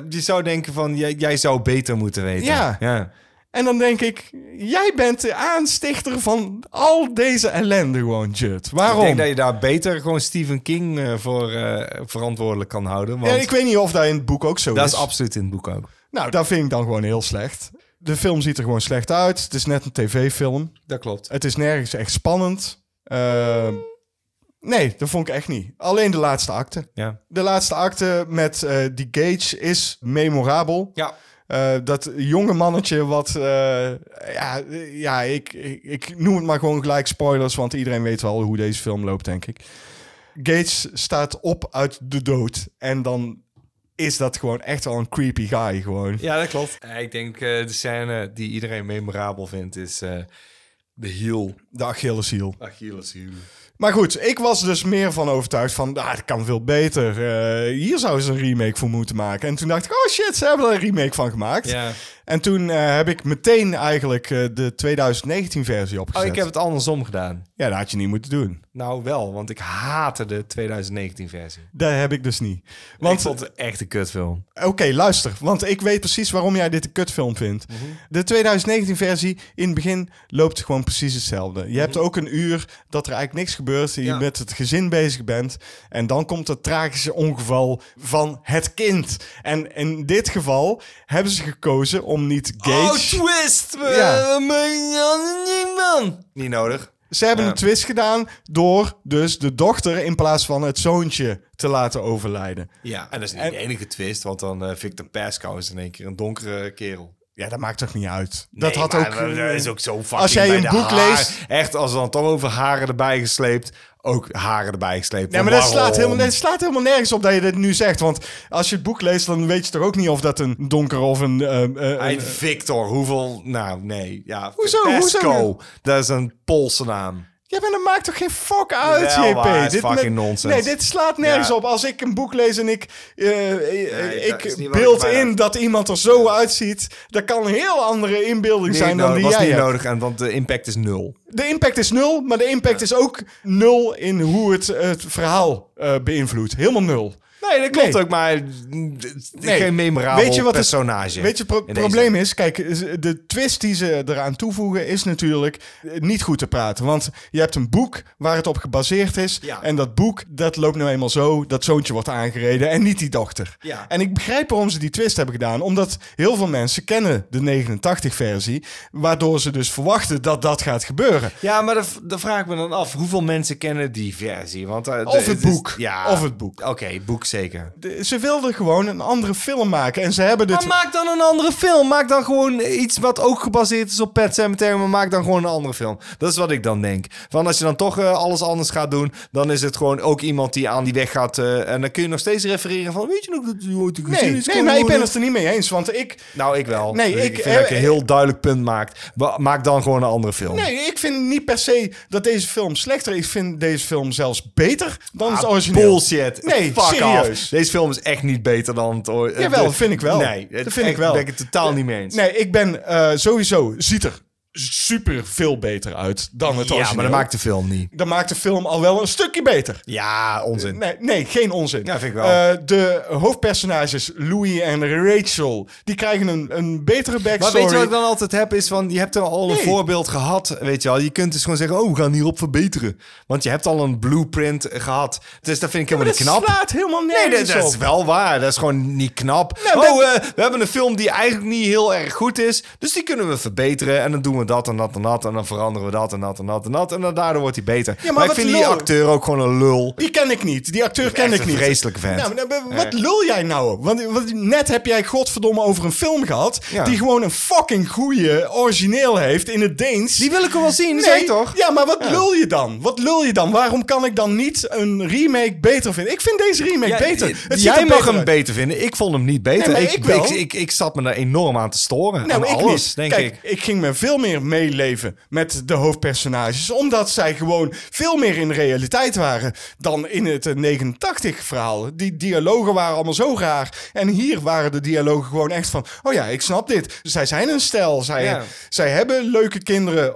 Je zou denken van, jij, jij zou beter moeten weten. Ja. ja. En dan denk ik, jij bent de aanstichter van al deze ellende gewoon, Judd. Waarom? Ik denk dat je daar beter gewoon Stephen King eh, voor eh, verantwoordelijk kan houden. Want Ja, ik weet niet of dat in het boek ook zo dat is. is absoluut in het boek ook. Nou, dat vind ik dan gewoon heel slecht. De film ziet er gewoon slecht uit. Het is net een tv-film. Dat klopt. Het is nergens echt spannend. Eh, nee, dat vond ik echt niet. Alleen de laatste acte. Ja. De laatste acte met eh, die Gage is memorabel. Ja. Eh, dat jonge mannetje wat... ja, ja ik, ik, ik noem het maar gewoon gelijk spoilers... want iedereen weet wel hoe deze film loopt, denk ik. Gage staat op uit de dood. En dan is dat gewoon echt wel een creepy guy gewoon. Ja, dat klopt. ik denk eh, de scène die iedereen memorabel vindt is eh, de heel De Achilleshiel. Achilleshiel. Maar goed, ik was dus meer van overtuigd van... Ah, dat kan veel beter. Eh, hier zouden ze een remake voor moeten maken. En toen dacht ik, oh shit, ze hebben er een remake van gemaakt. Ja. En toen eh, heb ik meteen eigenlijk eh, de 2020 versie opgezet. Oh, ik heb het andersom gedaan. Ja, dat had je niet moeten doen. Nou wel, want ik haatte de 2019 versie. Dat heb ik dus niet. Want ik vond het echt een kutfilm. oké, luister. Want ik weet precies waarom jij dit een kutfilm vindt. Mhm. De 2019 versie, in het begin loopt gewoon precies hetzelfde. Je hebt ook een uur dat er eigenlijk niks gebeurt. Je Mhm. Ja. met het gezin bezig bent. En dan komt het tragische ongeval van het kind. En in dit geval hebben ze gekozen om niet Gage... Oh, twist! Ja. man. Niet nodig. Ze hebben Ja. een twist gedaan door dus de dochter in plaats van het zoontje te laten overlijden. Ja, en dat is niet En- de enige twist, want dan eh, Victor Pascal is in één keer een donkere kerel. Ja, dat maakt toch niet uit. Dat Nee, had maar ook... Dat is ook zo fucking als jij bij een de boek haar. leest- Echt, als dan toch over haren erbij gesleept. Ook haren erbij gesleept. Ja, maar dat slaat, helemaal, dat slaat helemaal nergens op dat je dit nu zegt. Want als je het boek leest, dan weet je toch ook niet of dat een donker of een... Hey, een- Victor, hoeveel... Nou, nee. Ja, Hoezo? Pesco. Hoezo? Dat is een Poolse naam. Ja, maar dat maakt toch geen fuck uit, Wel JP? waar, het is Dit fucking nonsens. Nee, dit slaat nergens Ja. op. Als ik een boek lees en ik, eh, eh, dat is ik niet wat ik beeld bijna- in dat iemand er zo uitziet, dat kan een heel andere inbeelding zijn dan die was jij niet hebt. nodig, en, want de impact is nul. De impact is nul, maar de impact is ook nul in hoe het het verhaal eh, beïnvloedt. Helemaal nul. Nee, dat klopt Nee. ook, maar Nee. geen memorabel Weet je wat het- personage. Weet je, het pro- in deze. probleem is, kijk, de twist die ze eraan toevoegen is natuurlijk eh, niet goed te praten. Want je hebt een boek waar het op gebaseerd is. Ja. En dat boek, dat loopt nou eenmaal zo, dat zoontje wordt aangereden en niet die dochter. Ja. En ik begrijp waarom ze die twist hebben gedaan. Omdat heel veel mensen kennen de 89-versie, waardoor ze dus verwachten dat dat gaat gebeuren. Ja, maar dan, vraag ik me dan af, hoeveel mensen kennen die versie? Want, eh, Of het is- boek. ja, Of het boek. Oké, boek zeker. De- ze wilden gewoon een andere film maken. En ze hebben dit... Maar maak dan een andere film. Maak dan gewoon iets wat ook gebaseerd is op Pet Cemetery, maar maak dan gewoon een andere film. Dat is wat ik dan denk. Van als je dan toch eh, alles anders gaat doen, dan is het gewoon ook iemand die aan die weg gaat. eh, en dan kun je nog steeds refereren van, weet je nog dat je ooit een Nee, geschiedenis nee, maar ik ben het er niet mee eens. Want ik, Nou, ik wel. Nee, Dus ik- vind dat je eh, een heel duidelijk punt maakt. Maak dan gewoon een andere film. Nee, ik vind niet per se dat deze film slechter is. Ik vind deze film zelfs beter dan het Ah, origineel. Bullshit. Nee, Fuck serieus. Deze film is echt niet beter dan het ooit. Jawel, dat vind ik wel. Nee, Dat vind ik wel. ben ik het totaal niet mee eens. Nee, ik ben eh, sowieso... Ziet er super veel beter uit dan het origineel. ja, maar dat maakt de film niet. Dan maakt de film al wel een stukje beter. Ja, onzin. Nee, nee, geen onzin. Ja, vind ik wel. Eh, de hoofdpersonages, Louis en Rachel, die krijgen een, een betere Maar backstory. weet je wat ik dan altijd heb? Is van, je hebt er al een Nee. voorbeeld gehad, weet je wel. Je kunt dus gewoon zeggen, oh, we gaan hierop verbeteren. Want je hebt al een blueprint gehad. Dus dat vind ik maar helemaal dat niet knap. slaat helemaal Nee, dat, dat is wel waar. Dat is gewoon niet knap. Nou, oh, eh, we hebben een film die eigenlijk niet heel erg goed is. Dus die kunnen we verbeteren. En dan doen we dat en dat en dat. En dan veranderen we dat en dat en dat en dat. En dan daardoor wordt hij beter. maar maar ik vind die acteur ook gewoon een lul. Die ken ik niet. Die acteur ken ik niet. vreselijke vent. Nou, maar wat lul jij nou? Want, want net heb jij godverdomme over een film gehad... Ja. die gewoon een fucking goede origineel heeft in het Deens. Die wil ik er wel zien, Nee, toch? Ja, maar wat lul je dan? Wat lul je dan? Waarom kan ik dan niet een remake beter vinden? Ik vind deze remake Ja, beter. Het jij mag beter hem beter vinden. Ik vond hem niet beter. Nee, ik, ik wel. ik, ik, ik zat me daar enorm aan te storen. Nou, aan ik alles, niet. denk Kijk, ik. ging me veel meer meeleven met de hoofdpersonages. Omdat zij gewoon veel meer in de realiteit waren dan in het 89-verhaal. Die dialogen waren allemaal zo raar. En hier waren de dialogen gewoon echt van... Oh ja, ik snap dit. Zij zijn een stel. Zij, Ja. zij hebben leuke kinderen.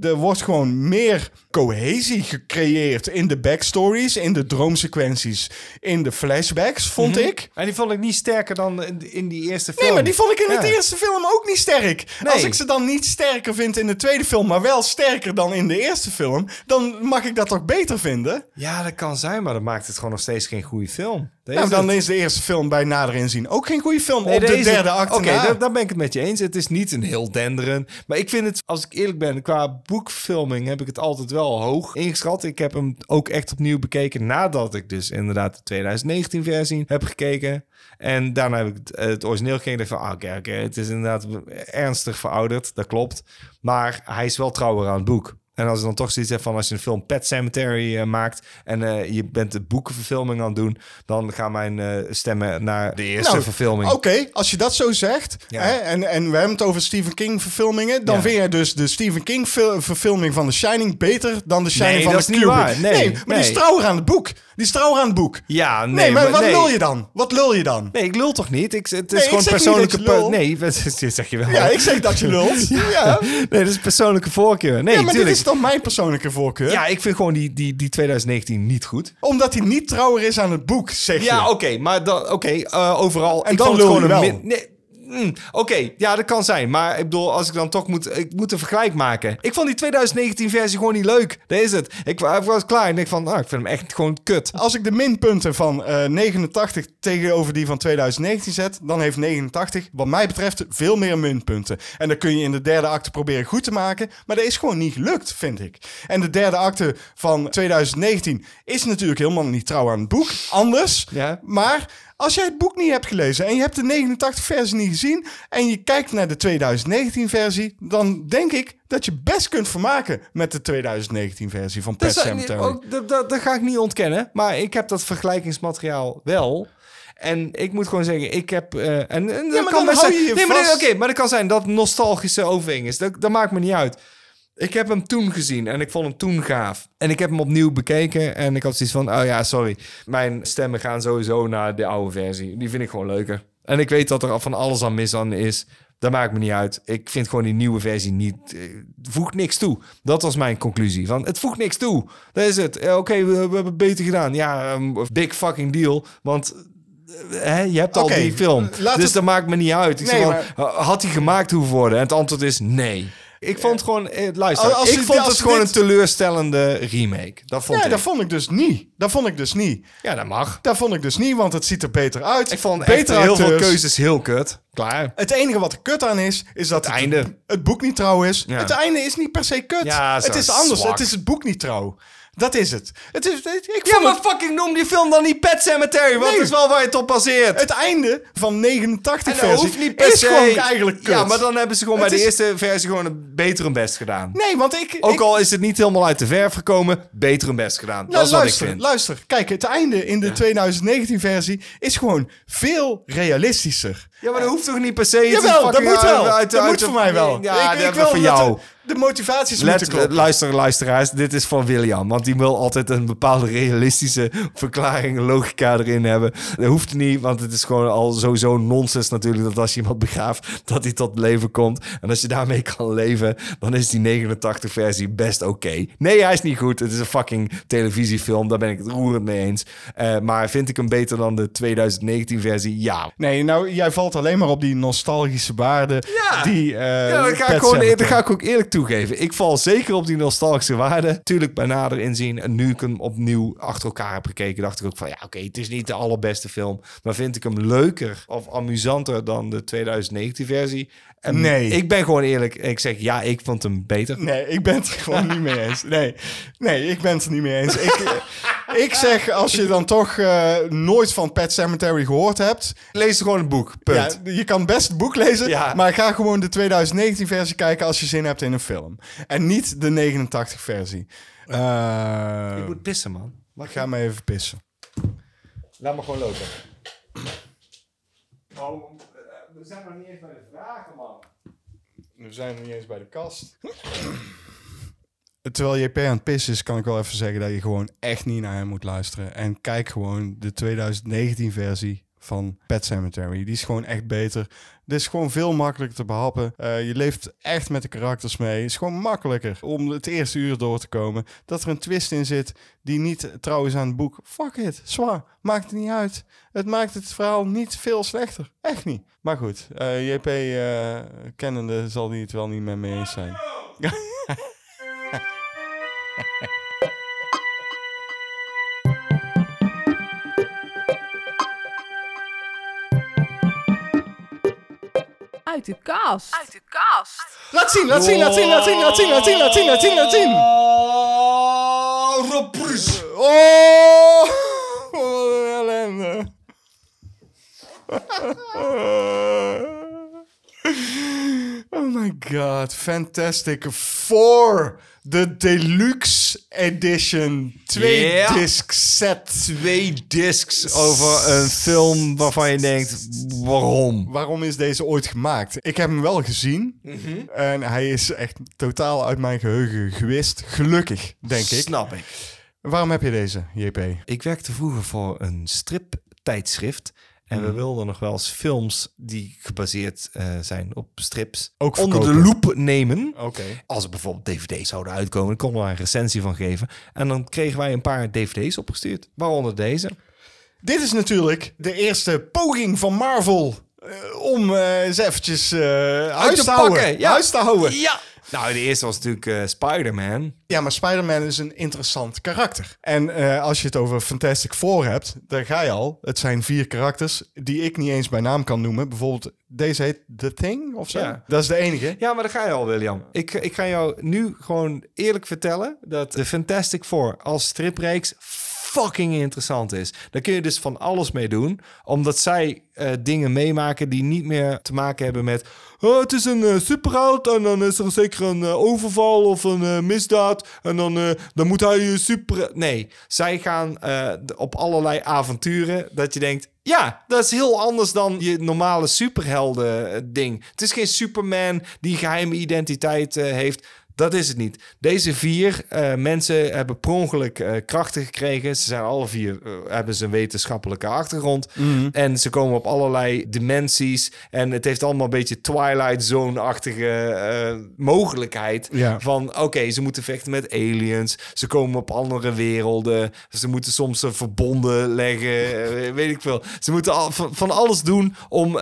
Er wordt gewoon meer cohesie gecreëerd in de backstories, in de droomsequenties, in de flashbacks, vond ik. En die vond ik niet sterker dan in, in die eerste film. Nee, maar die vond ik in Ja. de eerste film ook niet sterk. Nee. Als ik ze dan niet sterker vind in de tweede film, maar wel sterker dan in de eerste film, dan mag ik dat toch beter vinden? Ja, dat kan zijn, maar dat maakt het gewoon nog steeds geen goede film. Nou, dan is de eerste film bij nader inzien ook geen goede film. Nee, Op de derde acte Oké, daar, daar ben ik het met je eens. Het is niet een heel denderen. Maar ik vind het, als ik eerlijk ben, qua boekfilming heb ik het altijd wel hoog ingeschat. Ik heb hem ook echt opnieuw bekeken nadat ik dus inderdaad de 2019 versie heb gekeken. En daarna heb ik het, het origineel gekeken van, ah, oké, oké, het is inderdaad ernstig verouderd. Dat klopt. Maar hij is wel trouwer aan het boek. En als je dan toch zoiets hebt van als je een film Pet Cemetery eh, maakt en eh, je bent de boekenverfilming aan het doen, dan gaan mijn eh, stemmen naar de eerste Nou, verfilming. Oké, als je dat zo zegt, Ja. hè, en, en we hebben het over Stephen King verfilmingen, dan Ja. vind jij dus de Stephen King fil- verfilming van The Shining beter dan The Shining Nee, van dat de is niet Kubrick. waar. Nee, maar nee. die is trouwer aan het boek. Die is trouwer aan het boek. Ja, nee, Nee, maar, wat nee. lul je dan? Wat lul je dan? Nee, ik lul toch niet? Ik, het is gewoon persoonlijke... per- nee, dat zeg je wel. Ja, ik zeg dat je lult. ja. Nee, dat is persoonlijke voorkeur. Nee, ja, maar tuurlijk. dit is dan mijn persoonlijke voorkeur. Ja, ik vind gewoon die, die, die 2019 niet goed. Omdat hij niet trouwer is aan het boek, zeg je. Ja, oké, maar dan, oké, eh, overal. En ik dan vond het lul je gewoon een wel. min- nee, mm, oké, ja, dat kan zijn. Maar ik bedoel, als ik dan toch moet, ik moet een vergelijk maken. Ik vond die 2019 versie gewoon niet leuk. Dat is het. Ik, wa- ik was klaar en ik van, ah, ik vind hem echt gewoon kut. Als ik de minpunten van eh 89 tegenover die van 2019 zet, dan heeft 89, wat mij betreft, veel meer minpunten. En dan kun je in de derde acte proberen goed te maken, maar dat is gewoon niet gelukt, vind ik. En de derde acte van 2019 is natuurlijk helemaal niet trouw aan het boek, anders. Ja. Maar Als jij het boek niet hebt gelezen en je hebt de 89-versie niet gezien... en je kijkt naar de 2019-versie... dan denk ik dat je best kunt vermaken met de 2019-versie van Pet Sematary. dat, dat, dat ga ik niet ontkennen. Maar ik heb dat vergelijkingsmateriaal wel. En ik moet gewoon zeggen, ik heb... eh, en, en maar kan dan hou zijn- je je nee, maar nee, vast. Oké, maar dat kan zijn dat nostalgische overweging is. Dat, dat maakt me niet uit. Ik heb hem toen gezien en ik vond hem toen gaaf. En ik heb hem opnieuw bekeken en ik had zoiets van... Oh ja, sorry. Mijn stemmen gaan sowieso naar de oude versie. Die vind ik gewoon leuker. En ik weet dat er van alles aan mis aan is. Dat maakt me niet uit. Ik vind gewoon die nieuwe versie niet... eh, voegt niks toe. Dat was mijn conclusie. Van, het voegt niks toe. Dat is het. Eh, Oké, we, we hebben het beter gedaan. Ja, ehm, big fucking deal. Want... eh, je hebt al die film. dus het- dat maakt me niet uit. Ik Nee, zeg had hij gemaakt hoeven worden? En het antwoord is nee. Ik vond gewoon, eh, luister, Als ik vond als het gewoon dit- een teleurstellende remake. Dat vond ik. dat vond ik dus niet. Dat vond ik dus niet. ja, dat mag. Dat vond ik dus niet, want het ziet er beter uit. Ik vond echt heel veel acteurs. keuzes heel kut. Klaar. Het enige wat er kut aan is, is dat Het einde. het boek niet trouw is. Ja. Het einde is niet per se kut. Ja, zo het is anders. zwak. Het is het boek niet trouw. Dat is het. Het is, ik Ja, vond maar het, fucking noem die film dan niet Pet Cemetery. Want Nee. is wel waar je het op baseert. het einde van 89 En dat versie hoeft niet per is se. gewoon eigenlijk kut. Ja, maar dan hebben ze gewoon Het bij de eerste versie gewoon een beter hun best gedaan. Nee, want ik... Ook ik, al is het niet helemaal uit de verf gekomen, beter hun best gedaan. nou, dat is wat luister, ik vind. luister. Kijk, het einde in de 2019 versie is gewoon veel realistischer. Ja, maar dat hoeft toch niet per se. Jawel, dat moet wel. uit- dat uit moet voor mij wel. Ja, ik, dat ik wil voor jou. De, motivaties Let, moeten kloppen. luister, luisteraars, dit is van William. Want die wil altijd een bepaalde realistische verklaring, logica erin hebben. Dat hoeft niet, want het is gewoon al sowieso nonsens natuurlijk... dat als je iemand begraaft, dat hij tot leven komt. En als je daarmee kan leven, dan is die 89-versie best oké. Nee, hij is niet goed. Het is een fucking televisiefilm, daar ben ik het roerend mee eens. Eh, maar vind ik hem beter dan de 2019-versie? Ja. Nee, nou, jij valt alleen maar op die nostalgische waarden. Ja. Die, eh, Ja, dat ga, ik gewoon, dat ga ik ook eerlijk toegeven. Ik val zeker op die nostalgische waarde. Tuurlijk bij nader inzien. En nu ik hem opnieuw achter elkaar heb gekeken, dacht ik ook van ja, oké, het is niet de allerbeste film. Maar vind ik hem leuker of amusanter dan de 2019 versie? En Nee. Ik ben gewoon eerlijk. Ik zeg ja, ik vond hem beter. Nee, ik ben het gewoon niet mee eens. Nee, nee ik ben het er niet mee eens. Ik, eh, ik zeg, als je dan toch eh, nooit van Pet Cemetery gehoord hebt... Lees gewoon een boek. Punt. Ja, je kan best het boek lezen, Ja. maar ga gewoon de 2019-versie kijken als je zin hebt in een film. En niet de 89-versie. Eh Ik moet pissen, man. ik ga me even pissen. Laat me gewoon lopen. Oh, we zijn nog niet eens bij de vragen, man. We zijn nog niet eens bij de kast. Terwijl JP aan het pissen is, kan ik wel even zeggen dat je gewoon echt niet naar hem moet luisteren. En kijk gewoon de 2019-versie van Pet Cemetery. Die is gewoon echt beter. Dit is gewoon veel makkelijker te behappen. Eh, je leeft echt met de karakters mee. Het is gewoon makkelijker om het eerste uur door te komen. Dat er een twist in zit die niet trouw is aan het boek. Fuck it, zwaar. Maakt het niet uit. Het maakt het verhaal niet veel slechter. Echt niet. Maar goed, eh, JP eh, kennende zal die het wel niet met me eens zijn. Uit de kast. Uit de kast. Laat zien, laat zien, laat zien, laat zien, laat zien, laat zien, laat zien, laat zien, laat zien. Oh, Rob Bruce. Oh, wat een ellende. Oh my god, fantastic. Four, de deluxe edition. Twee Yeah. disc set. Twee discs over een film waarvan je denkt, waarom? Waarom is deze ooit gemaakt? Ik heb hem wel gezien. En hij is echt totaal uit mijn geheugen gewist. Gelukkig, denk ik. Snap ik. Waarom heb je deze, JP? Ik werkte vroeger voor een striptijdschrift. En we wilden nog wel eens films die gebaseerd eh, zijn op strips Ook onder de loep nemen. Oké. Als er bijvoorbeeld dvd's zouden uitkomen, dan konden we een recensie van geven. En dan kregen wij een paar dvd's opgestuurd, waaronder deze. Dit is natuurlijk de eerste poging van Marvel eh, om eh, eens eventjes huis te pakken, ja. Huis te houden. Ja! Nou, de eerste was natuurlijk eh, Spider-Man. Ja, maar Spider-Man is een interessant karakter. En eh, als je het over Fantastic Four hebt, daar ga je al. Het zijn vier karakters die ik niet eens bij naam kan noemen. Bijvoorbeeld, deze heet The Thing of zo. Ja. Dat is de enige. Ja, maar daar ga je al, William. Ik, ik ga jou nu gewoon eerlijk vertellen dat de Fantastic Four als stripreeks fucking interessant is. Daar kun je dus van alles mee doen. Omdat zij eh, dingen meemaken die niet meer te maken hebben met... Oh, het is een eh, superheld en dan is er zeker een eh, overval of een misdaad. En dan, dan moet hij super... Nee, zij gaan op allerlei avonturen dat je denkt... Ja, dat is heel anders dan je normale superhelden eh, ding. Het is geen Superman die geheime identiteit heeft. Dat is het niet. Deze vier eh, mensen hebben per ongeluk eh, krachten gekregen. Ze zijn alle vier eh, hebben ze een wetenschappelijke achtergrond. En ze komen op allerlei dimensies. En het heeft allemaal een beetje Twilight Zone-achtige mogelijkheid. Ja. Van oké, ze moeten vechten met aliens. Ze komen op andere werelden. Ze moeten soms verbonden leggen. weet ik veel. Ze moeten al, van, van alles doen om.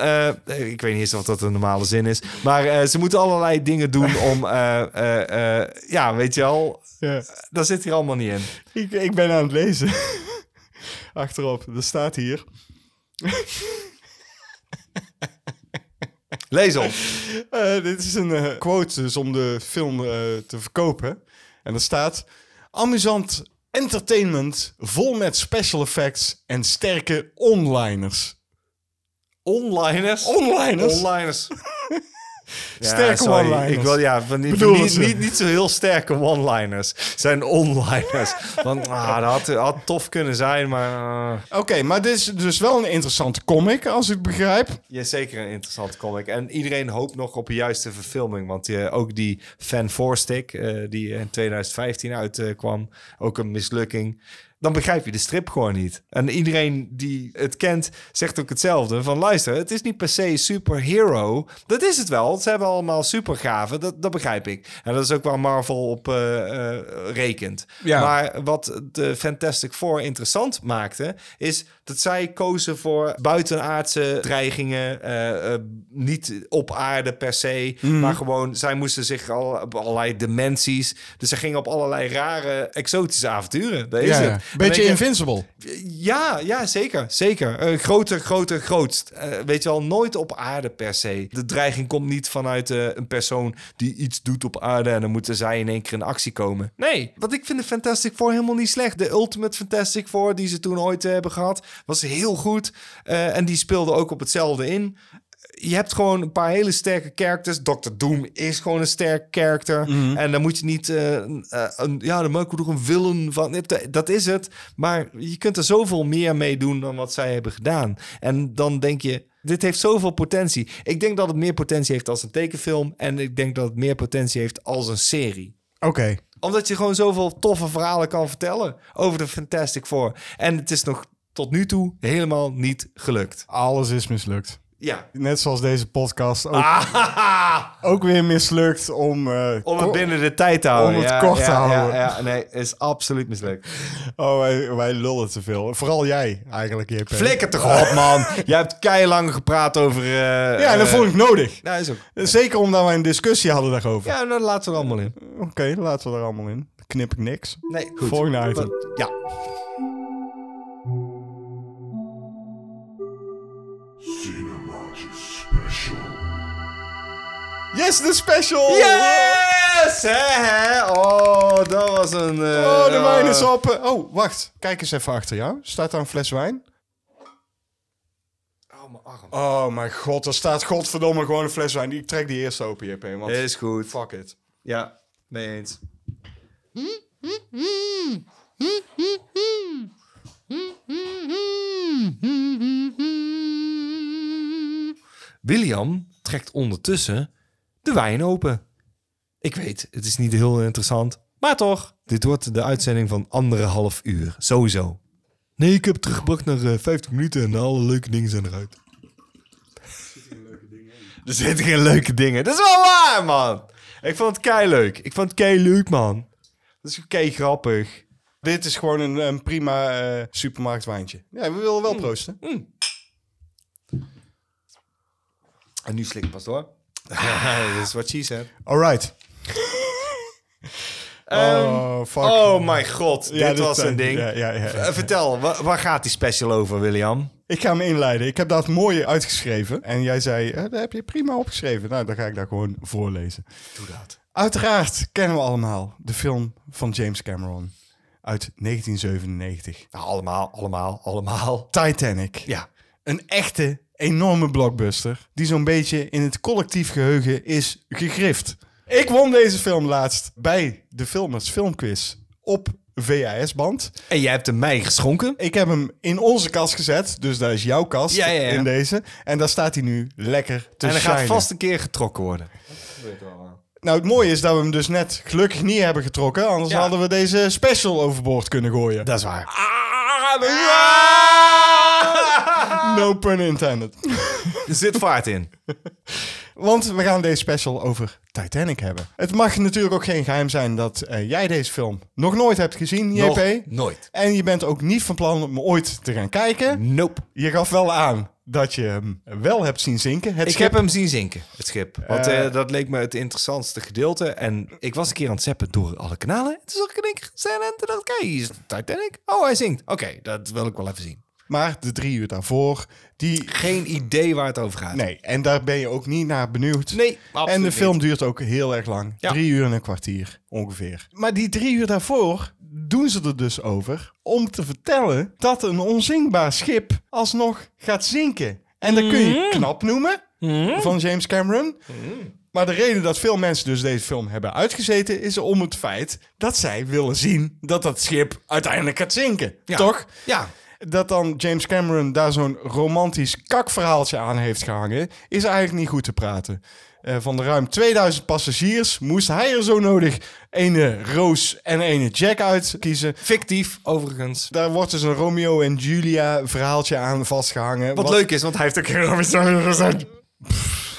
ik weet niet eens of dat een normale zin is. Maar ze moeten allerlei dingen doen om. Eh, eh, eh, ja, weet je wel. Ja. Dat zit hier allemaal niet in. Ik, ik ben aan het lezen. Achterop, er staat hier. Lees op. Eh, dit is een eh, quote dus om de film eh, te verkopen. En er staat... Amusant entertainment vol met special effects en sterke onliners. Onliners. Onliners? Onliners. Ja, Sterke one-liners. Ik wil ja, van die, niet, niet, niet zo heel sterke one-liners. Zijn onliners. Want ah, dat had, had tof kunnen zijn, maar uh, Oké, maar dit is dus wel een interessante comic, als ik begrijp. ja, zeker een interessante comic. En iedereen hoopt nog op een juiste verfilming, want eh, ook die Fan Four Stick eh, die in 2015 uitkwam, ook een mislukking. Dan begrijp je de strip gewoon niet. En iedereen die het kent, zegt ook hetzelfde. Van luister, het is niet per se superhero. Dat is het wel. Ze hebben allemaal supergaven. Dat, dat begrijp ik. En dat is ook waar Marvel op eh, eh, rekent. Ja. Maar wat de Fantastic Four interessant maakte... is dat zij kozen voor buitenaardse dreigingen. eh, niet op aarde per se. Maar gewoon, zij moesten zich al op allerlei dimensies... Dus ze gingen op allerlei rare, exotische avonturen. Dat is Ja, het. ja. Beetje je- Invincible. ja, ja, zeker. Zeker. Eh, groter, groter, grootst. Eh, weet je wel, nooit op aarde per se. De dreiging komt niet vanuit eh, een persoon die iets doet op aarde... en dan moeten zij in één keer in actie komen. Nee, want ik vind de Fantastic Four helemaal niet slecht. De Ultimate Fantastic Four die ze toen ooit hebben gehad... was heel goed. En die speelde ook op hetzelfde in je hebt gewoon een paar hele sterke characters. Dr. Doom is gewoon een sterk character. En dan moet je niet... eh, een- een, ja, dan we er een villain van. Dat is het. Maar je kunt er zoveel meer mee doen dan wat zij hebben gedaan. En dan denk je... Dit heeft zoveel potentie. Ik denk dat het meer potentie heeft als een tekenfilm. En ik denk dat het meer potentie heeft als een serie Oké. omdat je gewoon zoveel toffe verhalen kan vertellen over de Fantastic Four. En het is nog tot nu toe helemaal niet gelukt. Alles is mislukt. Ja. Net zoals deze podcast ook, Ah, ook weer mislukt om... eh, om het binnen de tijd te houden. Om het Ja, kort te houden. Ja, ja, nee, is absoluut mislukt. Oh, wij, wij lullen te veel. Vooral jij, eigenlijk, JP. Flikker toch op, man. Jij hebt keilang gepraat over... eh, Ja, en dat eh, vond ik nodig. Ja, is ook. Zeker omdat wij een discussie hadden daarover. Ja, nou, laten we er allemaal in. Oké, laten we er allemaal in. Dan knip ik niks. Nee, goed. Volgende item. Ja. Yes, de special! Yes! Hè, hè? Oh, dat was een... eh, Oh, de wijn is op. Oh, wacht. Kijk eens even achter jou. Staat daar een fles wijn? Oh, mijn arm. Oh mijn god, er staat godverdomme gewoon een fles wijn. Ik trek die eerst open, JP. Want Is goed. fuck it. Ja, mee eens. William trekt ondertussen de wijn open. Ik weet, het is niet heel interessant, maar toch. Dit wordt de uitzending van anderhalf uur, sowieso. Nee, ik heb het teruggebracht naar eh, 50 minuten en alle leuke dingen zijn eruit. Er zitten geen leuke dingen. Dat is wel waar, man. Ik vond het kei leuk. Ik vond het kei leuk, man. Dat is kei grappig. Dit is gewoon een, een prima eh supermarktwijntje. Ja, we willen wel proosten. En nu slik ik pas door. Dat is wat she said. Alright. oh, fuck. Oh mijn god, Ja, dit dit was een ding. ja, ja. Eh, Vertel, wa- waar gaat die special over, William? Ik ga hem inleiden. Ik heb dat mooi uitgeschreven. En jij zei, eh, dat heb je prima opgeschreven. Nou, dan ga ik daar gewoon voorlezen. Doe dat. Uiteraard kennen we allemaal de film van James Cameron. uit 1997. Nou, allemaal, allemaal, allemaal. Titanic. Ja. Een echte, enorme blockbuster. Die zo'n beetje in het collectief geheugen is gegrift. Ik won deze film laatst bij de Filmers Filmquiz op VHS-band. En jij hebt hem mij geschonken. Ik heb hem in onze kast gezet, dus daar is jouw kast Ja, ja, ja. in deze. En daar staat hij nu lekker te en hij gaat vast een keer getrokken worden. Nou, het mooie is dat we hem dus net gelukkig niet hebben getrokken. Anders hadden we deze special overboord kunnen gooien. Dat is waar. Ah, No pun intended. Er zit vaart in. Want we gaan deze special over Titanic hebben. Het mag natuurlijk ook geen geheim zijn dat eh, jij deze film nog nooit hebt gezien, JP. Nog nooit. En je bent ook niet van plan om ooit te gaan kijken. Nope. Je gaf wel aan dat je hem wel hebt zien zinken. Het Ik schip- heb hem zien zinken, het schip. Want Eh. eh, dat leek me het interessantste gedeelte. En ik was een keer aan het zappen door alle kanalen. En toen zag ik in één keer scène en toen dacht ik, hey, hier is Titanic. Oh, hij zingt. Oké, dat wil ik wel even zien. Maar de drie uur daarvoor, die... Geen idee waar het over gaat. Nee, en daar ben je ook niet naar benieuwd. Nee, absoluut En de niet. film duurt ook heel erg lang. Ja. Drie uur en een kwartier ongeveer. Maar die drie uur daarvoor doen ze er dus over om te vertellen dat een onzinkbaar schip alsnog gaat zinken. En dat kun je knap noemen van James Cameron. Maar de reden dat veel mensen dus deze film hebben uitgezeten is om het feit dat zij willen zien dat dat schip uiteindelijk gaat zinken. Ja. Toch? Ja. Dat dan James Cameron daar zo'n romantisch kakverhaaltje aan heeft gehangen, is eigenlijk niet goed te praten. Eh, van de ruim 2000 passagiers moest hij er zo nodig ene Roos en ene Jack uitkiezen. Fictief, overigens. Daar wordt dus een Romeo en Julia verhaaltje aan vastgehangen. Wat, leuk is, want hij heeft ook heel gezegd.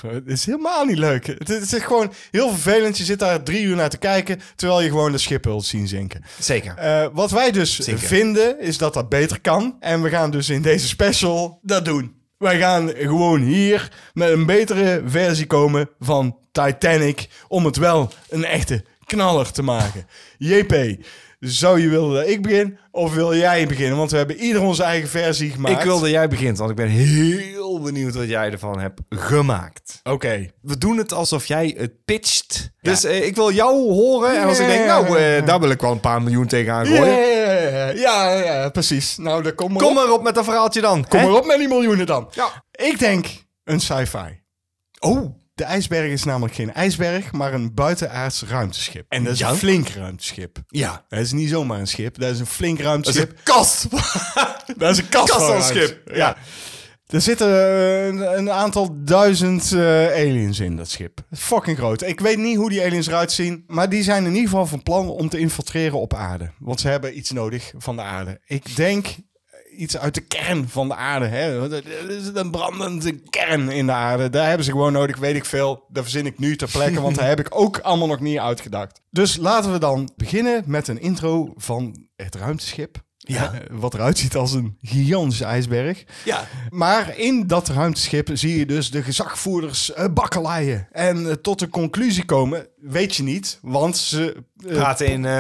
Het is helemaal niet leuk. Het is gewoon heel vervelend. Je zit daar drie uur naar te kijken, terwijl je gewoon de schip wilt zien zinken. Zeker. Eh, wat wij dus Zeker. vinden, is dat dat beter kan. En we gaan dus in deze special dat doen. Wij gaan gewoon hier met een betere versie komen van Titanic. Om het wel een echte knaller te maken. JP, zou je willen dat ik begin? Of wil jij beginnen? Want we hebben ieder onze eigen versie gemaakt. Ik wilde jij begint, want ik ben heel benieuwd wat jij ervan hebt gemaakt. Oké. We doen het alsof jij het pitcht. Dus eh, ik wil jou horen. En als ik denk, nou, eh, daar wil ik wel een paar miljoen tegenaan gooien. ja, ja, ja, precies. Nou, dan kom maar Kom op. maar op met een verhaaltje dan. Kom hè? maar op met die miljoenen dan. Ja. Ik denk een sci-fi. Oh, De ijsberg is namelijk geen ijsberg, maar een buitenaards ruimteschip. En dat is Ja? een flink ruimteschip. ja. Dat is niet zomaar een schip, dat is een flink Dat is ruimteschip. een kast. Dat is een kast, Kast van een schip. Ja. Er zitten een, een aantal duizend eh, aliens in dat schip. Fucking groot. Ik weet niet hoe die aliens eruit zien, maar die zijn in ieder geval van plan om te infiltreren op aarde. Want ze hebben iets nodig van de aarde. Ik denk iets uit de kern van de aarde. Hè? Er is een brandende kern in de aarde. Daar hebben ze gewoon nodig, weet ik veel. Dat verzin ik nu ter plekke, want daar heb ik ook allemaal nog niet uitgedacht. Dus laten we dan beginnen met een intro van het ruimteschip. Ja. Eh, Wat eruit ziet als een gigantische ijsberg. Ja. Maar in dat ruimteschip zie je dus de gezagvoerders uh, bakkeleien. En eh, tot de conclusie komen, weet je niet, want ze... Praten in... eh,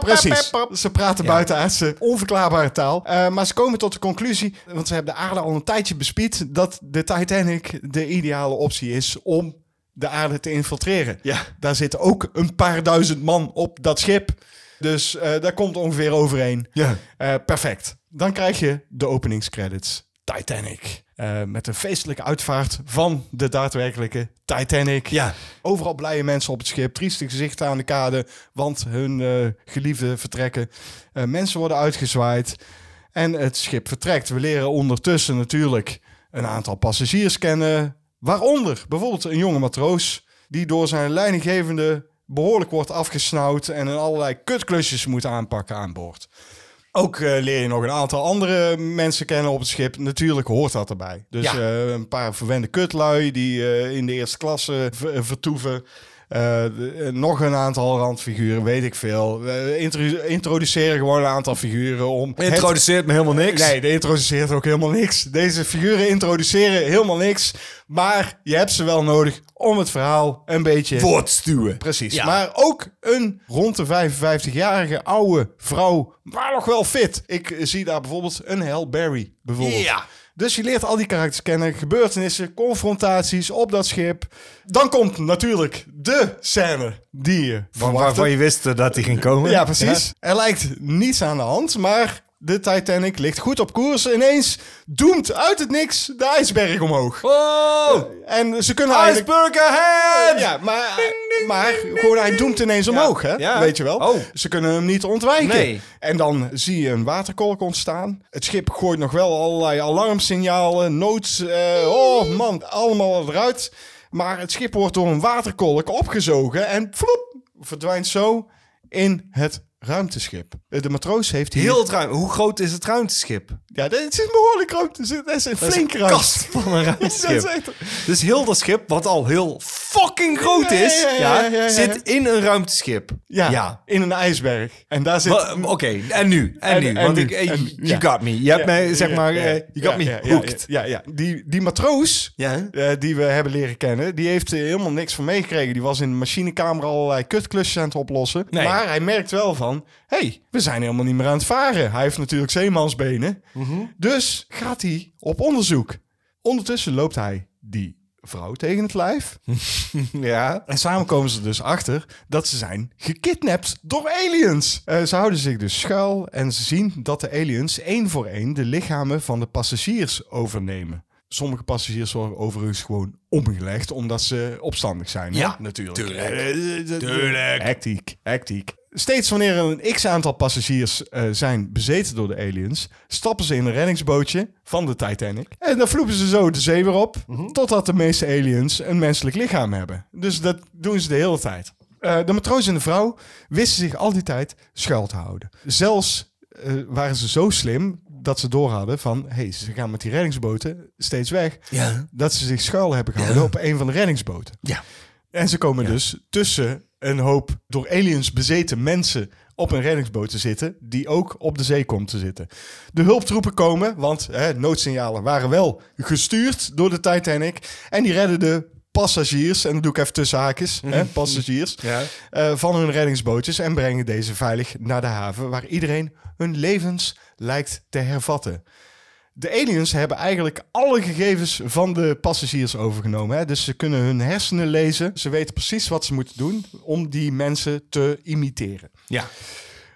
Precies. Ze praten Ja. buitenaardse, onverklaarbare taal. Maar ze komen tot de conclusie, want ze hebben de aarde al een tijdje bespied, dat de Titanic de ideale optie is om de aarde te infiltreren. Ja. Daar zitten ook een paar duizend man op dat schip. Dus eh, daar komt ongeveer overeen. Ja. Eh, perfect. Dan krijg je de openingscredits. Titanic. Eh, met een feestelijke uitvaart van de daadwerkelijke Titanic. Ja. Overal blije mensen op het schip. Trieste gezichten aan de kade. Want hun eh geliefden vertrekken. Mensen worden uitgezwaaid. En het schip vertrekt. We leren ondertussen natuurlijk een aantal passagiers kennen. Waaronder bijvoorbeeld een jonge matroos. Die door zijn leidinggevende behoorlijk wordt afgesnauwd. En een allerlei kutklusjes moet aanpakken aan boord. Ook eh, leer je nog een aantal andere mensen kennen op het schip. Natuurlijk hoort dat erbij. Dus Ja. eh, een paar verwende kutlui die eh, in de eerste klasse ver- vertoeven. Eh, de- eh, nog een aantal randfiguren, weet ik veel. We intro- introduceren gewoon een aantal figuren om... het- Introduceert me helemaal niks. Nee, die introduceert ook helemaal niks. Deze figuren introduceren helemaal niks. Maar je hebt ze wel nodig om het verhaal een beetje... Voortstuwen. Precies. Ja. Maar ook een rond de 55-jarige oude vrouw, maar nog wel fit. Ik eh, zie daar bijvoorbeeld een Hal Berry. Bijvoorbeeld. Ja. Dus je leert al die karakters kennen, gebeurtenissen, confrontaties op dat schip. Dan komt natuurlijk de scène die je verwachtte. Waarvan je wist dat die ging komen. Ja, precies. Er lijkt niets aan de hand, maar de Titanic ligt goed op koers. Ineens doemt uit het niks de ijsberg omhoog. Oh! En ze kunnen eigenlijk... Iceberg ahead! Ja, maar, maar gewoon hij doemt ineens omhoog, hè? Ja. Weet je wel? Oh. Ze kunnen hem niet ontwijken. Nee. En dan zie je een waterkolk ontstaan. Het schip gooit nog wel allerlei alarmsignalen, noods... eh, oh man, allemaal eruit. Maar het schip wordt door een waterkolk opgezogen en vloep, verdwijnt zo in het ruimteschip. Eh, De matroos heeft. Heel het ruim. Hoe groot is het ruimteschip? Ja, dit is behoorlijk groot. Het is- Dat is een Dat is een ruimte. kast van een Dat is ruimteschip. echt- Dus heel dat schip, wat al heel fucking groot is, ja, zit in een ruimteschip. Ja, in een ijsberg. En daar zit... Oké, en nu? En, En- nu? en Want nu, ik, eh, en- you got me. Je hebt Ja, mij, zeg maar, ja, eh, you got ja, me hooked. Ja, ja, Die, die matroos eh, die we hebben leren kennen, die heeft er helemaal niks van meegekregen. Die was in de machinekamer allerlei kutklusjes aan het oplossen. Nee. Maar hij merkt wel van, hey, we zijn helemaal niet meer aan het varen. Hij heeft natuurlijk zeemansbenen. Dus gaat hij op onderzoek. Ondertussen loopt hij die vrouw tegen het lijf. Ja. En samen komen ze dus achter dat ze zijn gekidnapt door aliens. Eh, ze houden zich dus schuil en ze zien dat de aliens één voor één de lichamen van de passagiers overnemen. Sommige passagiers worden overigens gewoon omgelegd omdat ze opstandig zijn. hè? Ja, natuurlijk. tuurlijk. Tuurlijk. Hectiek, hectiek. Steeds wanneer een x-aantal passagiers eh, zijn bezeten door de aliens, stappen ze in een reddingsbootje van de Titanic. En dan vloepen ze zo de zee weer op, totdat de meeste aliens een menselijk lichaam hebben. Dus dat doen ze de hele tijd. Eh, de matroos en de vrouw wisten zich al die tijd schuil te houden. Zelfs eh, waren ze zo slim dat ze doorhadden van... hey, ze gaan met die reddingsboten steeds weg. Ja. Dat ze zich schuil hebben gehouden op een van de reddingsboten. Ja. En ze komen dus tussen een hoop door aliens bezeten mensen op een reddingsboot te zitten, die ook op de zee komt te zitten. De hulptroepen komen, want hè, noodsignalen waren wel gestuurd door de Titanic. En die redden de passagiers, en dat doe ik even tussen haakjes, hè, passagiers, Ja. eh, van hun reddingsbootjes en brengen deze veilig naar de haven, waar iedereen hun levens lijkt te hervatten. De aliens hebben eigenlijk alle gegevens van de passagiers overgenomen. Hè? Dus ze kunnen hun hersenen lezen. Ze weten precies wat ze moeten doen om die mensen te imiteren. Ja.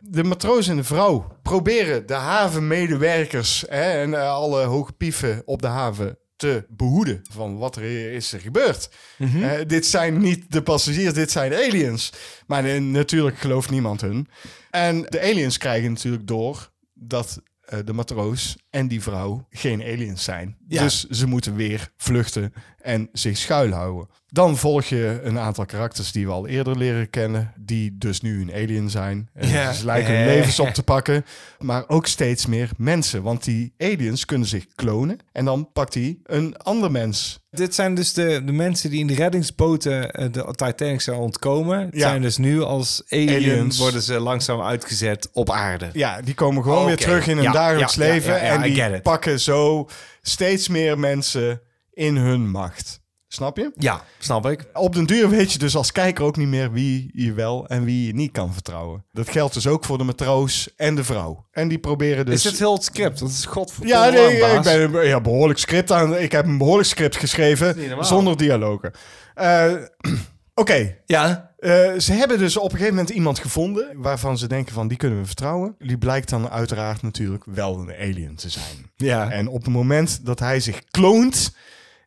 De matroos en de vrouw proberen de havenmedewerkers hè, en eh, alle hoge pieven op de haven te behoeden van wat er is er gebeurd. Eh, dit zijn niet de passagiers, dit zijn aliens. Maar natuurlijk gelooft niemand hun. En de aliens krijgen natuurlijk door dat eh, de matroos en die vrouw geen aliens zijn. Ja. Dus ze moeten weer vluchten en zich schuilhouden. Dan volg je een aantal karakters die we al eerder leren kennen, die dus nu een alien zijn. En Ja. Ze lijken hun levens op te pakken, maar ook steeds meer mensen. Want die aliens kunnen zich klonen en dan pakt hij een ander mens. Dit zijn dus de, de mensen die in de reddingsboten eh, de Titanic zijn ontkomen. Het Ja. zijn dus nu als aliens, Aliens. worden ze langzaam uitgezet op aarde. Ja, die komen gewoon weer terug in hun Ja, dagelijks leven. En die pakken zo steeds meer mensen in hun macht. Snap je? Ja, snap ik. Op den duur weet je dus als kijker ook niet meer wie je wel en wie je niet kan vertrouwen. Dat geldt dus ook voor de matroos en de vrouw. En die proberen dus... Is het heel het script? Dat is godverdomme Ja, nee, lang, ik ben ja, behoorlijk script aan. Ik heb een behoorlijk script geschreven zonder dialogen. Eh, Oké, Ja, eh, ze hebben dus op een gegeven moment iemand gevonden waarvan ze denken van die kunnen we vertrouwen. Die blijkt dan uiteraard natuurlijk wel een alien te zijn. ja. En op het moment dat hij zich kloont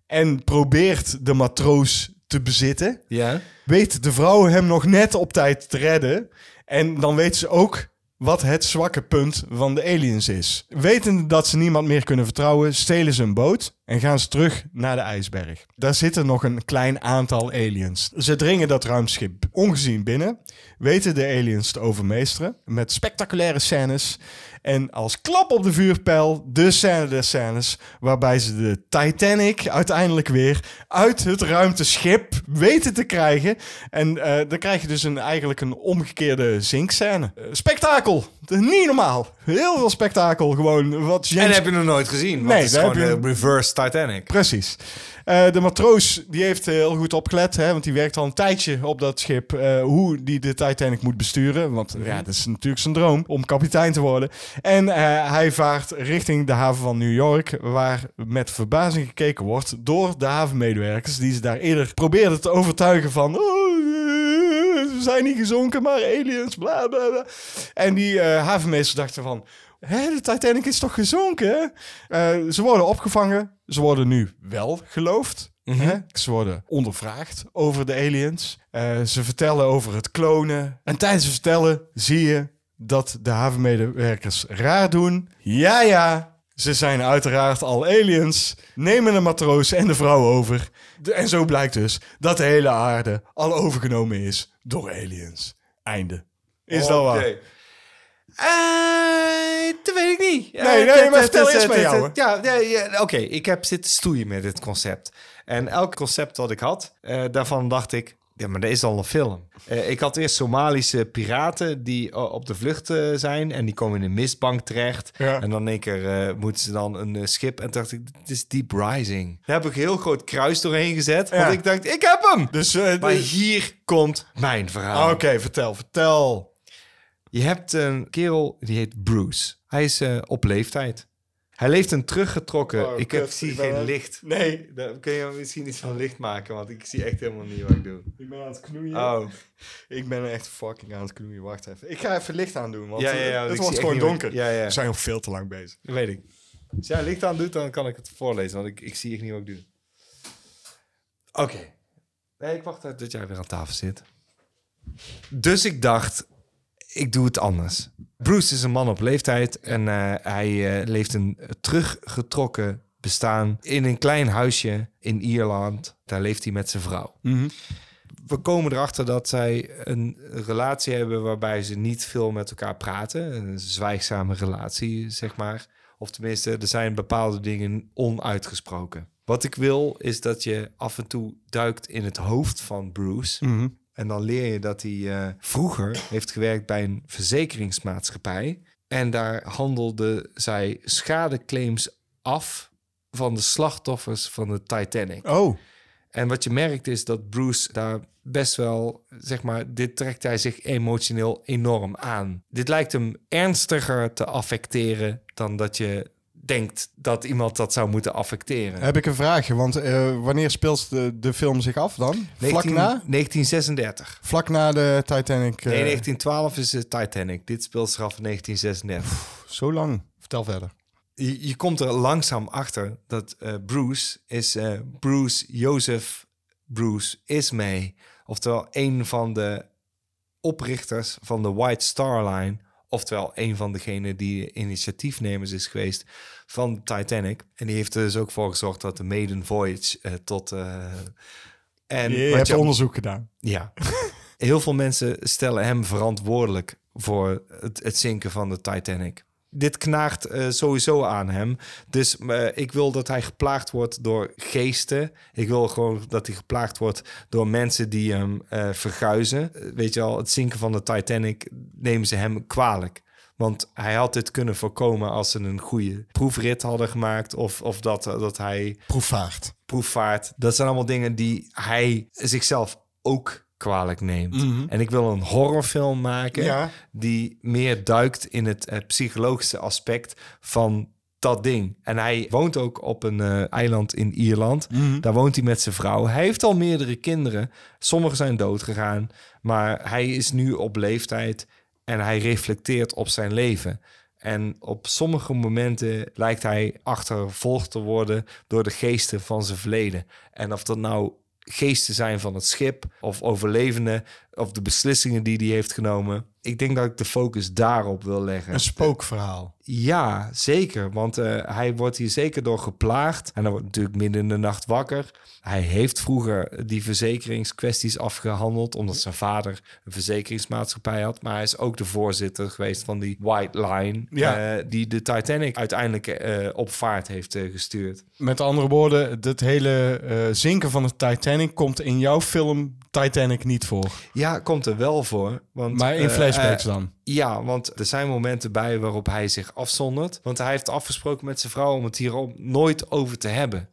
en probeert de matroos te bezitten, ja. weet de vrouw hem nog net op tijd te redden. En dan weet ze ook wat het zwakke punt van de aliens is. Wetende dat ze niemand meer kunnen vertrouwen, stelen ze een boot en gaan ze terug naar de ijsberg. Daar zitten nog een klein aantal aliens. Ze dringen dat ruimteschip ongezien binnen, weten de aliens te overmeesteren met spectaculaire scènes. En als klap op de vuurpijl, de scène der scènes, waarbij ze de Titanic uiteindelijk weer uit het ruimteschip weten te krijgen. En eh, dan krijg je dus een, eigenlijk een omgekeerde zinkscène. Eh, spektakel! Niet normaal. Heel veel spektakel. Gewoon wat En heb je nog nooit gezien. Want Nee, het is gewoon heb je- de reverse Titanic. Precies. Eh, de matroos die heeft eh, heel goed opgelet, hè, want die werkt al een tijdje op dat schip, eh, hoe die de Titanic moet besturen. Want ja, dat is natuurlijk zijn droom om kapitein te worden. En hij vaart richting de haven van New York, waar met verbazing gekeken wordt door de havenmedewerkers, die ze daar eerder probeerden te overtuigen van... "Oh, ze zijn niet gezonken, maar aliens, bla bla bla. En die havenmeesters dachten van... Hé, de Titanic is toch gezonken? Eh, ze worden opgevangen. Ze worden nu wel geloofd. hè? Ze worden ondervraagd over de aliens. Eh, ze vertellen over het klonen. En tijdens het vertellen zie je dat de havenmedewerkers raar doen. Ja, ja, ze zijn uiteraard al aliens. Nemen de matroos en de vrouw over. De- en zo blijkt dus dat de hele aarde al overgenomen is door aliens. Einde. Is dat waar? Eh, dat weet ik niet. Nee, Eh, nee, dat- maar dat- vertel dat- eerst dat- met jou, dat- Ja, oké. Ik heb zitten stoeien met dit concept. En elk concept wat ik had, eh, daarvan dacht ik... Ja, maar dat is al een film. Ik had eerst Somalische piraten die op de vlucht zijn... en die komen in een mistbank terecht. Ja. En dan één keer moeten ze dan een schip... en toen dacht ik, dit is Deep Rising. Daar heb ik een heel groot kruis doorheen gezet. Ja. Want ik dacht, ik heb hem! Dus, Maar de- hier komt mijn verhaal. Ah, Oké, vertel, vertel. Je hebt een kerel die heet Bruce. Hij is eh, op leeftijd. Hij leeft een teruggetrokken. Oh, ik heb, zie ik geen aan- licht. Nee, Dan kun je misschien iets van licht maken, want ik zie echt helemaal niet wat ik doe. ik ben aan het knoeien. Oh, Ik ben echt fucking aan het knoeien. Wacht even. Ik ga even licht aandoen, want Ja, ja, ja, eh, ik het wordt gewoon donker. Ja, ja. We zijn al veel te lang bezig. dat weet ik. Als jij licht aan doet, dan kan ik het voorlezen, want ik, ik zie echt niet wat ik doe. Oké. Nee, ik wacht uit dat jij weer aan tafel zit. Dus ik dacht, ik doe het anders. Bruce is een man op leeftijd en eh, hij eh, leeft een teruggetrokken bestaan in een klein huisje in Ierland. Daar leeft hij met zijn vrouw. We komen erachter dat zij een relatie hebben waarbij ze niet veel met elkaar praten. Een zwijgzame relatie, zeg maar. Of tenminste, er zijn bepaalde dingen onuitgesproken. Wat ik wil, is dat je af en toe duikt in het hoofd van Bruce. En dan leer je dat hij eh, vroeger heeft gewerkt bij een verzekeringsmaatschappij. En daar handelde zij schadeclaims af van de slachtoffers van de Titanic. Oh, En wat je merkt is dat Bruce daar best wel, zeg maar, dit trekt hij zich emotioneel enorm aan. Dit lijkt hem ernstiger te affecteren dan dat je denkt dat iemand dat zou moeten affecteren. heb ik een vraagje. Want eh, wanneer speelt de, de film zich af dan? Vlak 19 na? 1936. Vlak na de Titanic. eh, Nee, 1912 is de Titanic. Dit speelt zich af in 1936. Zo lang. Vertel verder. Je, je komt er langzaam achter dat eh, Bruce is eh, Bruce Joseph Bruce Ismay. Oftewel een van de oprichters van de White Star Line. Oftewel een van degenen die initiatiefnemers is geweest van de Titanic. En die heeft er dus ook voor gezorgd dat de maiden voyage eh, tot... eh, en Je hebt je- onderzoek gedaan. ja. Heel veel mensen stellen hem verantwoordelijk voor het, het zinken van de Titanic. Dit knaagt eh, sowieso aan hem. Dus eh, ik wil dat hij geplaagd wordt door geesten. Ik wil gewoon dat hij geplaagd wordt door mensen die hem eh, verguizen. Weet je al, het zinken van de Titanic nemen ze hem kwalijk. Want hij had dit kunnen voorkomen als ze een goede proefrit hadden gemaakt. Of, of dat, dat hij Proefvaart. proefvaart. Dat zijn allemaal dingen die hij zichzelf ook kwalijk neemt. En ik wil een horrorfilm maken Ja. die meer duikt in het psychologische aspect van dat ding. En hij woont ook op een eh, eiland in Ierland. Daar woont hij met zijn vrouw. Hij heeft al meerdere kinderen. Sommigen zijn dood gegaan, maar hij is nu op leeftijd en hij reflecteert op zijn leven. En op sommige momenten lijkt hij achtervolgd te worden door de geesten van zijn verleden. En of dat nou geesten zijn van het schip of overlevenden of de beslissingen die hij heeft genomen. Ik denk dat ik de focus daarop wil leggen. Een spookverhaal. Ja, zeker. Want eh, hij wordt hier zeker door geplaagd. En hij wordt natuurlijk midden in de nacht wakker. Hij heeft vroeger die verzekeringskwesties afgehandeld... omdat zijn vader een verzekeringsmaatschappij had. Maar hij is ook de voorzitter geweest van die White Line... Ja. eh, die de Titanic uiteindelijk eh, op vaart heeft gestuurd. Met andere woorden, het hele zinken van de Titanic komt in jouw film Titanic niet voor. Ja, komt er wel voor. Want, Maar in flashbacks dan. Ja, want er zijn momenten bij waarop hij zich afzondert. Want hij heeft afgesproken met zijn vrouw om het hier nooit over te hebben.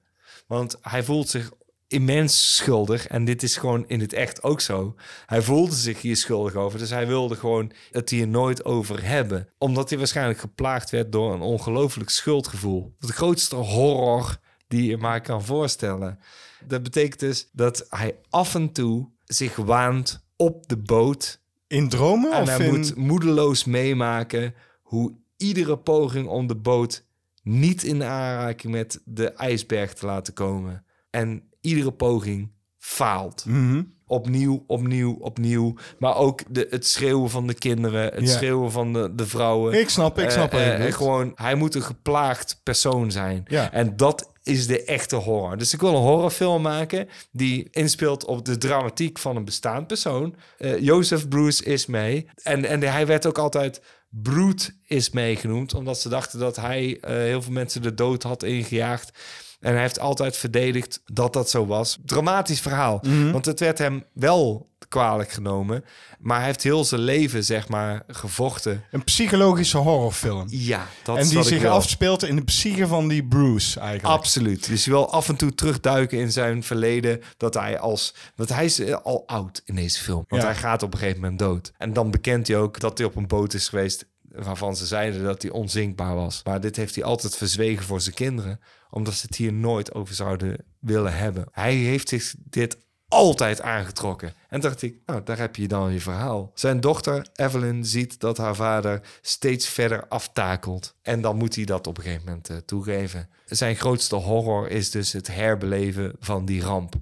Want hij voelt zich immens schuldig. En dit is gewoon in het echt ook zo. Hij voelde zich hier schuldig over. Dus hij wilde gewoon het hier nooit over hebben. Omdat hij waarschijnlijk geplaagd werd door een ongelooflijk schuldgevoel. De grootste horror die je maar kan voorstellen. Dat betekent dus dat hij af en toe zich waant op de boot In dromen en of hij in... moet moedeloos meemaken hoe iedere poging om de boot niet in aanraking met de ijsberg te laten komen. En iedere poging faalt. Mhm. Opnieuw, opnieuw, opnieuw. Maar ook de, het schreeuwen van de kinderen, het schreeuwen van de, de vrouwen. Ik snap, ik snap bedoelt. gewoon, hij moet een geplaagd persoon zijn. Ja. En dat is de echte horror. Dus ik wil een horrorfilm maken die inspeelt op de dramatiek van een bestaand persoon. Eh Joseph Bruce is mee. En, en hij werd ook altijd Brute is mee genoemd, omdat ze dachten dat hij eh, heel veel mensen de dood had ingejaagd. En hij heeft altijd verdedigd dat dat zo was. Dramatisch verhaal. Mhm. Want het werd hem wel kwalijk genomen. Maar hij heeft heel zijn leven, zeg maar, gevochten. Een psychologische horrorfilm. Ja, dat en die zich afspeelt in de psyche van die Bruce eigenlijk. Absoluut. Dus je wil af en toe terugduiken in zijn verleden. Dat hij als. Want hij is eh, al oud in deze film. Want Ja. hij gaat op een gegeven moment dood. En dan bekent hij ook dat hij op een boot is geweest. Waarvan ze zeiden dat hij onzinkbaar was. Maar dit heeft hij altijd verzwegen voor zijn kinderen. Omdat ze het hier nooit over zouden willen hebben. Hij heeft zich dit altijd aangetrokken. En dacht ik, nou, daar heb je dan je verhaal. Zijn dochter Evelyn ziet dat haar vader steeds verder aftakelt. En dan moet hij dat op een gegeven moment eh, toegeven. Zijn grootste horror is dus het herbeleven van die ramp.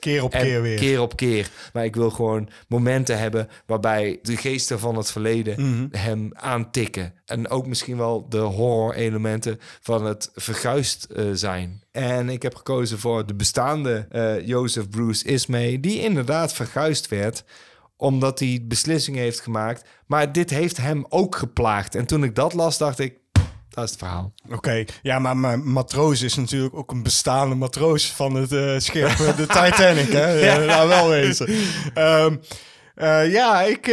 Keer op En keer weer. keer op keer. Maar ik wil gewoon momenten hebben waarbij de geesten van het verleden Mhm. hem aantikken. En ook misschien wel de horror-elementen van het verguisd eh, zijn. En ik heb gekozen voor de bestaande eh Joseph Bruce Ismay, die inderdaad verguisd werd omdat hij beslissingen heeft gemaakt. Maar dit heeft hem ook geplaagd. En toen ik dat las, dacht ik, dat is het verhaal. Oké, ja, maar mijn matroos is natuurlijk ook een bestaande matroos van het eh, schip, eh, de Titanic, hè? Ja. Nou, wel wezen. Ehm, eh, ja, ik,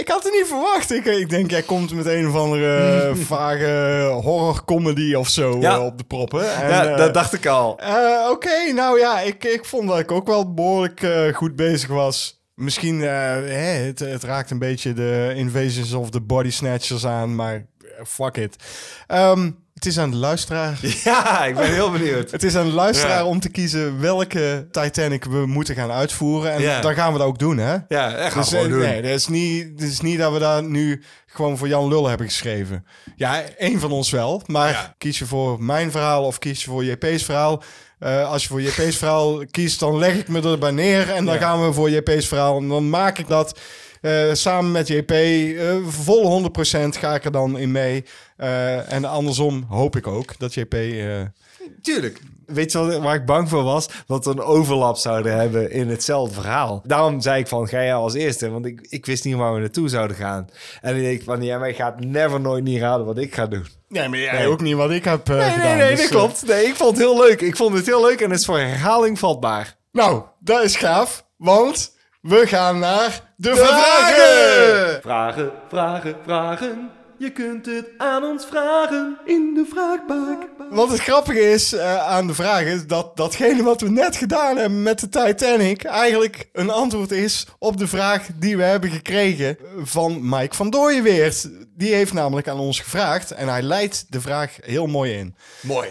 ik had het niet verwacht. Ik, ik denk, jij komt met een of andere vage horror-comedy of zo Ja. op de proppen. En, ja, dat dacht ik al. Oké, nou ja, ik, ik vond dat ik ook wel behoorlijk eh, goed bezig was. Misschien, hè, het, het raakt een beetje de Invasions of the Body Snatchers aan, maar fuck it. Ehm, het is aan de luisteraar. Ja, ik ben heel benieuwd. Het is aan de luisteraar Ja. om te kiezen welke Titanic we moeten gaan uitvoeren. En Ja. dan gaan we dat ook doen, hè? Ja, echt Dus, gewoon eh, doen. nee, dat is, niet, het is niet dat we daar nu gewoon voor Jan Lul hebben geschreven. Ja, één van ons wel. Maar Ja. kies je voor mijn verhaal of kies je voor JP's verhaal? Eh, als je voor JP's verhaal kiest, dan leg ik me erbij neer. En dan gaan we voor JP's verhaal. En dan maak ik dat eh, samen met JP. vol 100% ga ik er dan in mee. Eh, en andersom hoop ik ook dat JP... eh, Tuurlijk. Weet je wat, waar ik bang voor was? Dat we een overlap zouden hebben in hetzelfde verhaal. Daarom zei ik van, ga jij als eerste? Want ik, ik wist niet waar we naartoe zouden gaan. En ik denk van, je gaat never nooit niet raden wat ik ga doen. Nee, maar jij Nee. ook niet wat ik heb Nee, gedaan. nee, nee, dus, dat klopt. Nee, ik vond het heel leuk. Ik vond het heel leuk en het is voor herhaling vatbaar. Nou, dat is gaaf, want we gaan naar de, vragen! Vragen, vragen, vragen. Je kunt het aan ons vragen in de vraagbak. Wat het grappige is eh, aan de vraag is dat datgene wat we net gedaan hebben met de Titanic eigenlijk een antwoord is op de vraag die we hebben gekregen van Mike van Dooyenweert. Die heeft namelijk aan ons gevraagd en hij leidt de vraag heel mooi in. Mooi.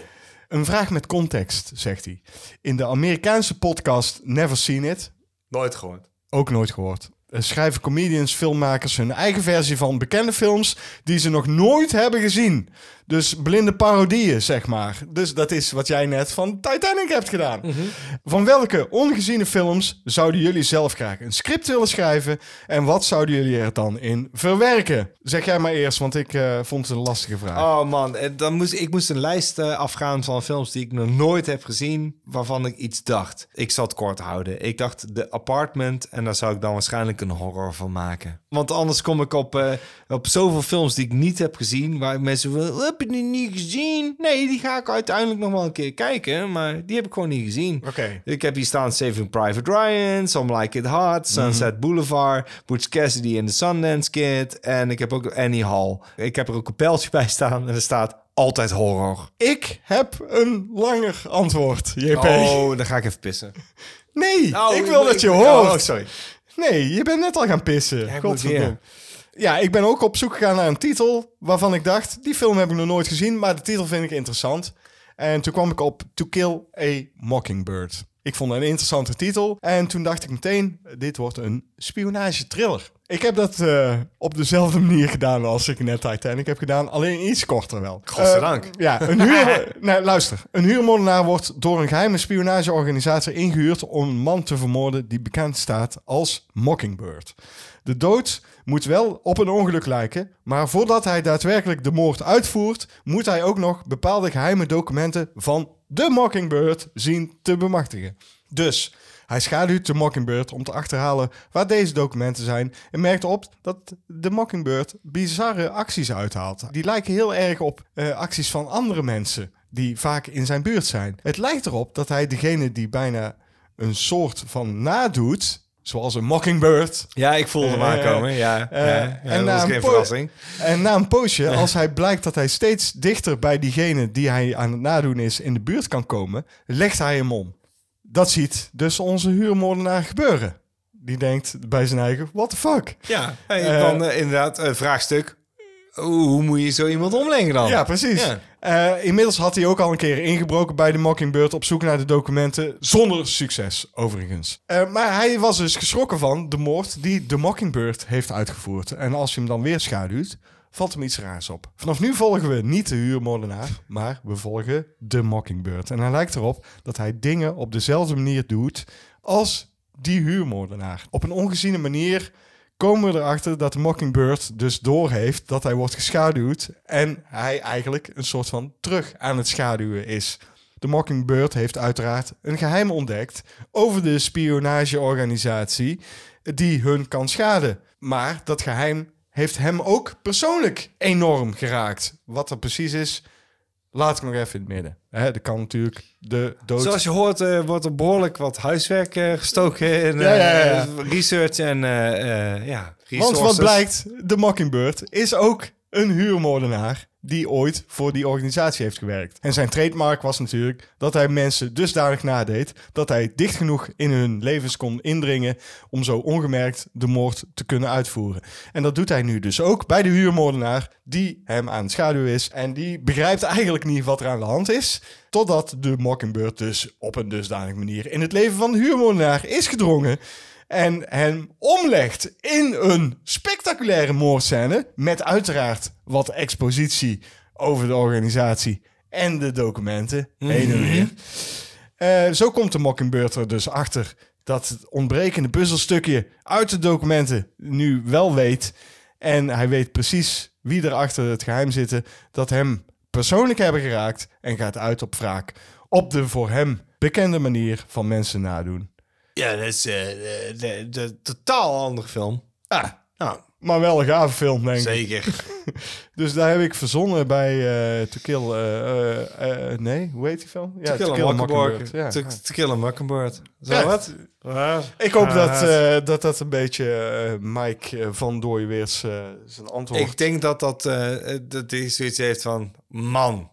Een vraag met context, zegt hij. In de Amerikaanse podcast Never Seen It, Nooit gehoord. Ook nooit gehoord. Eh, Schrijven comedians, filmmakers hun eigen versie van bekende films die ze nog nooit hebben gezien. Dus blinde parodieën, zeg maar. Dus dat is wat jij net van Titanic hebt gedaan. Van welke ongeziene films zouden jullie zelf graag een script willen schrijven? En wat zouden jullie er dan in verwerken? Zeg jij maar eerst, want ik eh, vond het een lastige vraag. Oh man, en dan moest, ik moest een lijst eh, afgaan van films die ik nog nooit heb gezien, waarvan ik iets dacht. Ik zal het kort houden. Ik dacht The Apartment en daar zou ik dan waarschijnlijk een horror van maken. Want anders kom ik op, eh, op zoveel films die ik niet heb gezien, waar mensen wel, "Eh, je die niet gezien? Nee, die ga ik uiteindelijk nog wel een keer kijken. Maar die heb ik gewoon niet gezien. Oké. Ik heb hier staan Saving Private Ryan, Some Like It Hot, Sunset Boulevard, Butch Cassidy and the Sundance Kid. En ik heb ook Annie Hall. Ik heb er ook een pijltje bij staan en er staat altijd horror. Ik heb een langer antwoord, JP. Oh, dan ga ik even pissen. Nee, Oh, ik wil dat je ik- hoort. Oh, sorry. Nee, je bent net al gaan pissen. weer. Ja, ik ben ook op zoek gegaan naar een titel waarvan ik dacht, die film heb ik nog nooit gezien, maar de titel vind ik interessant. En toen kwam ik op To Kill a Mockingbird. Ik vond het een interessante titel en toen dacht ik meteen, dit wordt een spionage-thriller. Ik heb dat eh, op dezelfde manier gedaan als ik net Titanic heb gedaan, alleen iets korter wel. Godzijdank. Eh, ja, een huur... nee, luister. Een huurmoordenaar wordt door een geheime spionageorganisatie ingehuurd om een man te vermoorden die bekend staat als Mockingbird. De dood moet wel op een ongeluk lijken, maar voordat hij daadwerkelijk de moord uitvoert, moet hij ook nog bepaalde geheime documenten van de Mockingbird zien te bemachtigen. Dus hij schaduwt de Mockingbird om te achterhalen waar deze documenten zijn en merkt op dat de Mockingbird bizarre acties uithaalt. Die lijken heel erg op eh, acties van andere mensen die vaak in zijn buurt zijn. Het lijkt erop dat hij degene die bijna een soort van nadoet, zoals een Mockingbird, Ja, ik voelde hem Eh, aankomen. Ja, eh, ja, en dat was een geen verrassing. En na een poosje, als hij blijkt dat hij steeds dichter bij diegene die hij aan het nadoen is in de buurt kan komen, legt hij hem om. Dat ziet dus onze huurmoordenaar gebeuren. Die denkt bij zijn eigen, what the fuck? Ja, hey, Eh, dan inderdaad een vraagstuk. Hoe, hoe moet je zo iemand omleggen dan? Ja, precies. Ja. Eh, inmiddels had hij ook al een keer ingebroken bij de Mockingbird op zoek naar de documenten. Zonder succes, overigens. Eh, maar hij was dus geschrokken van de moord die de Mockingbird heeft uitgevoerd. En als je hem dan weer schaduwt, valt hem iets raars op. Vanaf nu volgen we niet de huurmoordenaar, maar we volgen de Mockingbird. En hij lijkt erop dat hij dingen op dezelfde manier doet als die huurmoordenaar. Op een ongeziene manier komen we erachter dat de Mockingbird dus doorheeft dat hij wordt geschaduwd en hij eigenlijk een soort van terug aan het schaduwen is. De Mockingbird heeft uiteraard een geheim ontdekt over de spionageorganisatie die hun kan schaden. Maar dat geheim heeft hem ook persoonlijk enorm geraakt. Wat er precies is, laat ik nog even in het midden. Hè, er kan natuurlijk de dood... Zoals je hoort eh, wordt er behoorlijk wat huiswerk eh, gestoken in Ja, ja, eh, ja. research en ja, Want resources. wat blijkt, de Mockingbird is ook een huurmoordenaar die ooit voor die organisatie heeft gewerkt. En zijn trademark was natuurlijk dat hij mensen dusdanig nadeed dat hij dicht genoeg in hun levens kon indringen om zo ongemerkt de moord te kunnen uitvoeren. En dat doet hij nu dus ook bij de huurmoordenaar die hem aan het schaduwen is en die begrijpt eigenlijk niet wat er aan de hand is. Totdat de Mockingbird dus op een dusdanige manier in het leven van de huurmoordenaar is gedrongen en hem omlegt in een spectaculaire moordscène met uiteraard wat expositie over de organisatie en de documenten heen en weer. Eh, zo komt de Mockingbird er dus achter dat het ontbrekende puzzelstukje uit de documenten nu wel weet. En hij weet precies wie er achter het geheim zitten dat hem persoonlijk hebben geraakt en gaat uit op wraak. Op de voor hem bekende manier van mensen nadoen. Ja, dat is eh, de, de, totaal andere film. Ah, Nou, maar wel een gave film, denk ik. zeker. Dus daar heb ik verzonnen bij eh To Kill... eh, eh, eh, nee, hoe heet die film? Ja, to kill a mockingbird. Ja. To, to kill a mockingbird. Zo Ja. wat? Ja. Ik hoop dat, eh, dat dat een beetje eh, Mike eh, van Dooyeweers eh zijn antwoord... Ik denk dat dat, eh, dat hij zoiets heeft van... Man,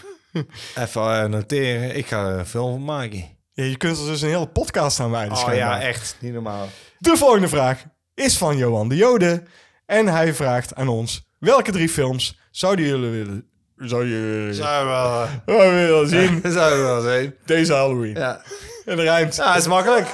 even eh, noteren. Ik ga er een film van maken. Ja, je kunt er dus een hele podcast aan wijden. Oh ja, echt. Niet normaal. De volgende vraag is van Johan de Jode. En hij vraagt aan ons... Welke drie films zouden jullie willen... Zou je Zou wel, zou je willen zien zou wel zijn. deze Halloween? Ja. En rijmt. Ja, is makkelijk.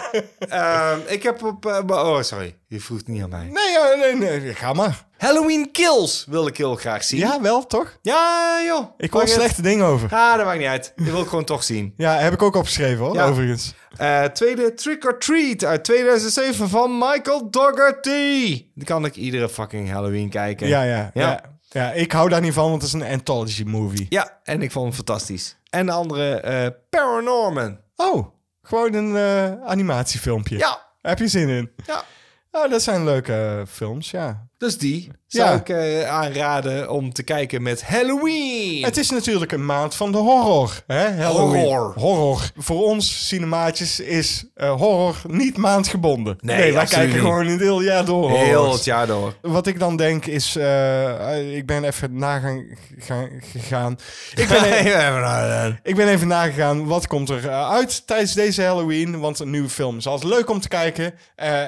Ehm, ik heb op... eh, oh, sorry. Je vroeg het niet aan mij. Nee, ja, nee, nee, ga maar. Halloween Kills wil ik heel graag zien. Ja, wel, toch? Ja, joh. Ik hoor slechte dingen over. Ja, dat maakt niet uit. Die wil ik gewoon toch zien. Ja, heb ik ook opgeschreven hoor, Ja. overigens. Eh, tweede Trick or Treat uit 2007 van Michael Dougherty. Die kan ik iedere fucking Halloween kijken. Ja, ja, ja. Ja. ja. ik hou daar niet van, want het is een anthology movie. Ja, en ik vond hem fantastisch. En de andere, eh, Paranorman. Oh, gewoon een eh, animatiefilmpje. Ja, Heb je zin in? ja. Oh, dat zijn leuke eh, films, ja. Dus die zou Ja. ik eh, aanraden om te kijken met Halloween. Het is natuurlijk een maand van de horror. Hè? Halloween. Horror. Horror. Voor ons cinemaatjes is eh, horror niet maandgebonden. Nee, wij absoluut kijken niet. gewoon een heel jaar door Heel het jaar door. Wat ik dan denk is, eh, ik ben even nagaan gaan- gegaan. Ik ben, e- ik ben even nagegaan, wat komt er uit tijdens deze Halloween? Want een nieuwe film is altijd leuk om te kijken.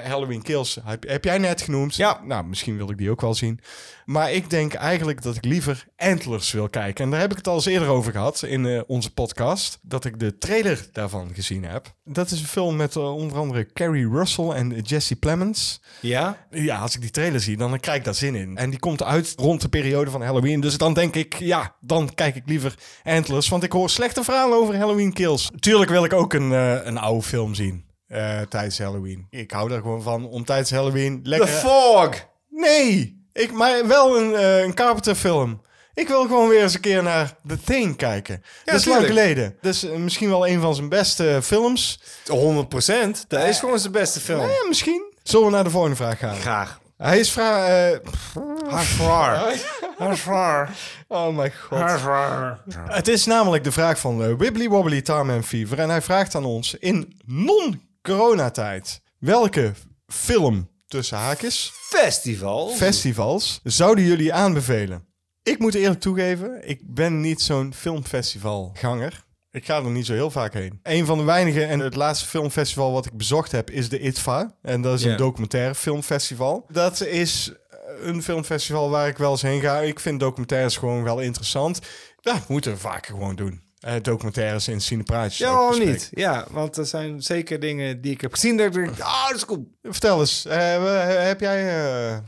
Halloween Kills heb, heb jij net genoemd. Ja. Nou, misschien wil ik die ook wel zien. Maar ik denk eigenlijk dat ik liever Antlers wil kijken. En daar heb ik het al eens eerder over gehad in eh, onze podcast. Dat ik de trailer daarvan gezien heb. Dat is een film met eh, onder andere Carrie Russell en Jesse Plemons. Ja? Ja, als ik die trailer zie, dan krijg ik daar zin in. En die komt uit rond de periode van Halloween. Dus dan denk ik, ja, dan kijk ik liever Antlers. Want ik hoor slechte verhalen over Halloween Kills. Tuurlijk wil ik ook een, eh, een oude film zien tijdens Halloween. Ik hou er gewoon van om tijdens Halloween lekker... The Fog. Nee, ik, maar wel een, eh, een Carpenter film. Ik wil gewoon weer eens een keer naar The Thing kijken. dat is lang geleden. Dus eh, misschien wel een van zijn beste films. 100 procent. Dat is gewoon zijn beste film. Eh, misschien. Zullen we naar de volgende vraag gaan? Graag. Hij is vraag... eh, Hard oh mijn god. Het is namelijk de vraag van eh, Wibbly Wobbly Tarman Fever. En hij vraagt aan ons in non-coronatijd. Welke film tussen haakjes, Festival. festivals, zouden jullie aanbevelen? Ik moet eerlijk toegeven, ik ben niet zo'n filmfestivalganger. Ik ga er niet zo heel vaak heen. Een van de weinige en het laatste filmfestival wat ik bezocht heb is de ITVA. En dat is een documentaire filmfestival. Dat is een filmfestival waar ik wel eens heen ga. Ik vind documentaires gewoon wel interessant. Dat moeten we vaker gewoon doen. Eh, documentaires in cinepraatjes. Ja, niet? Ja, want er zijn zeker dingen die ik heb gezien dat ik denk, ah, dat is cool. Vertel eens, eh, we- heb jij eh,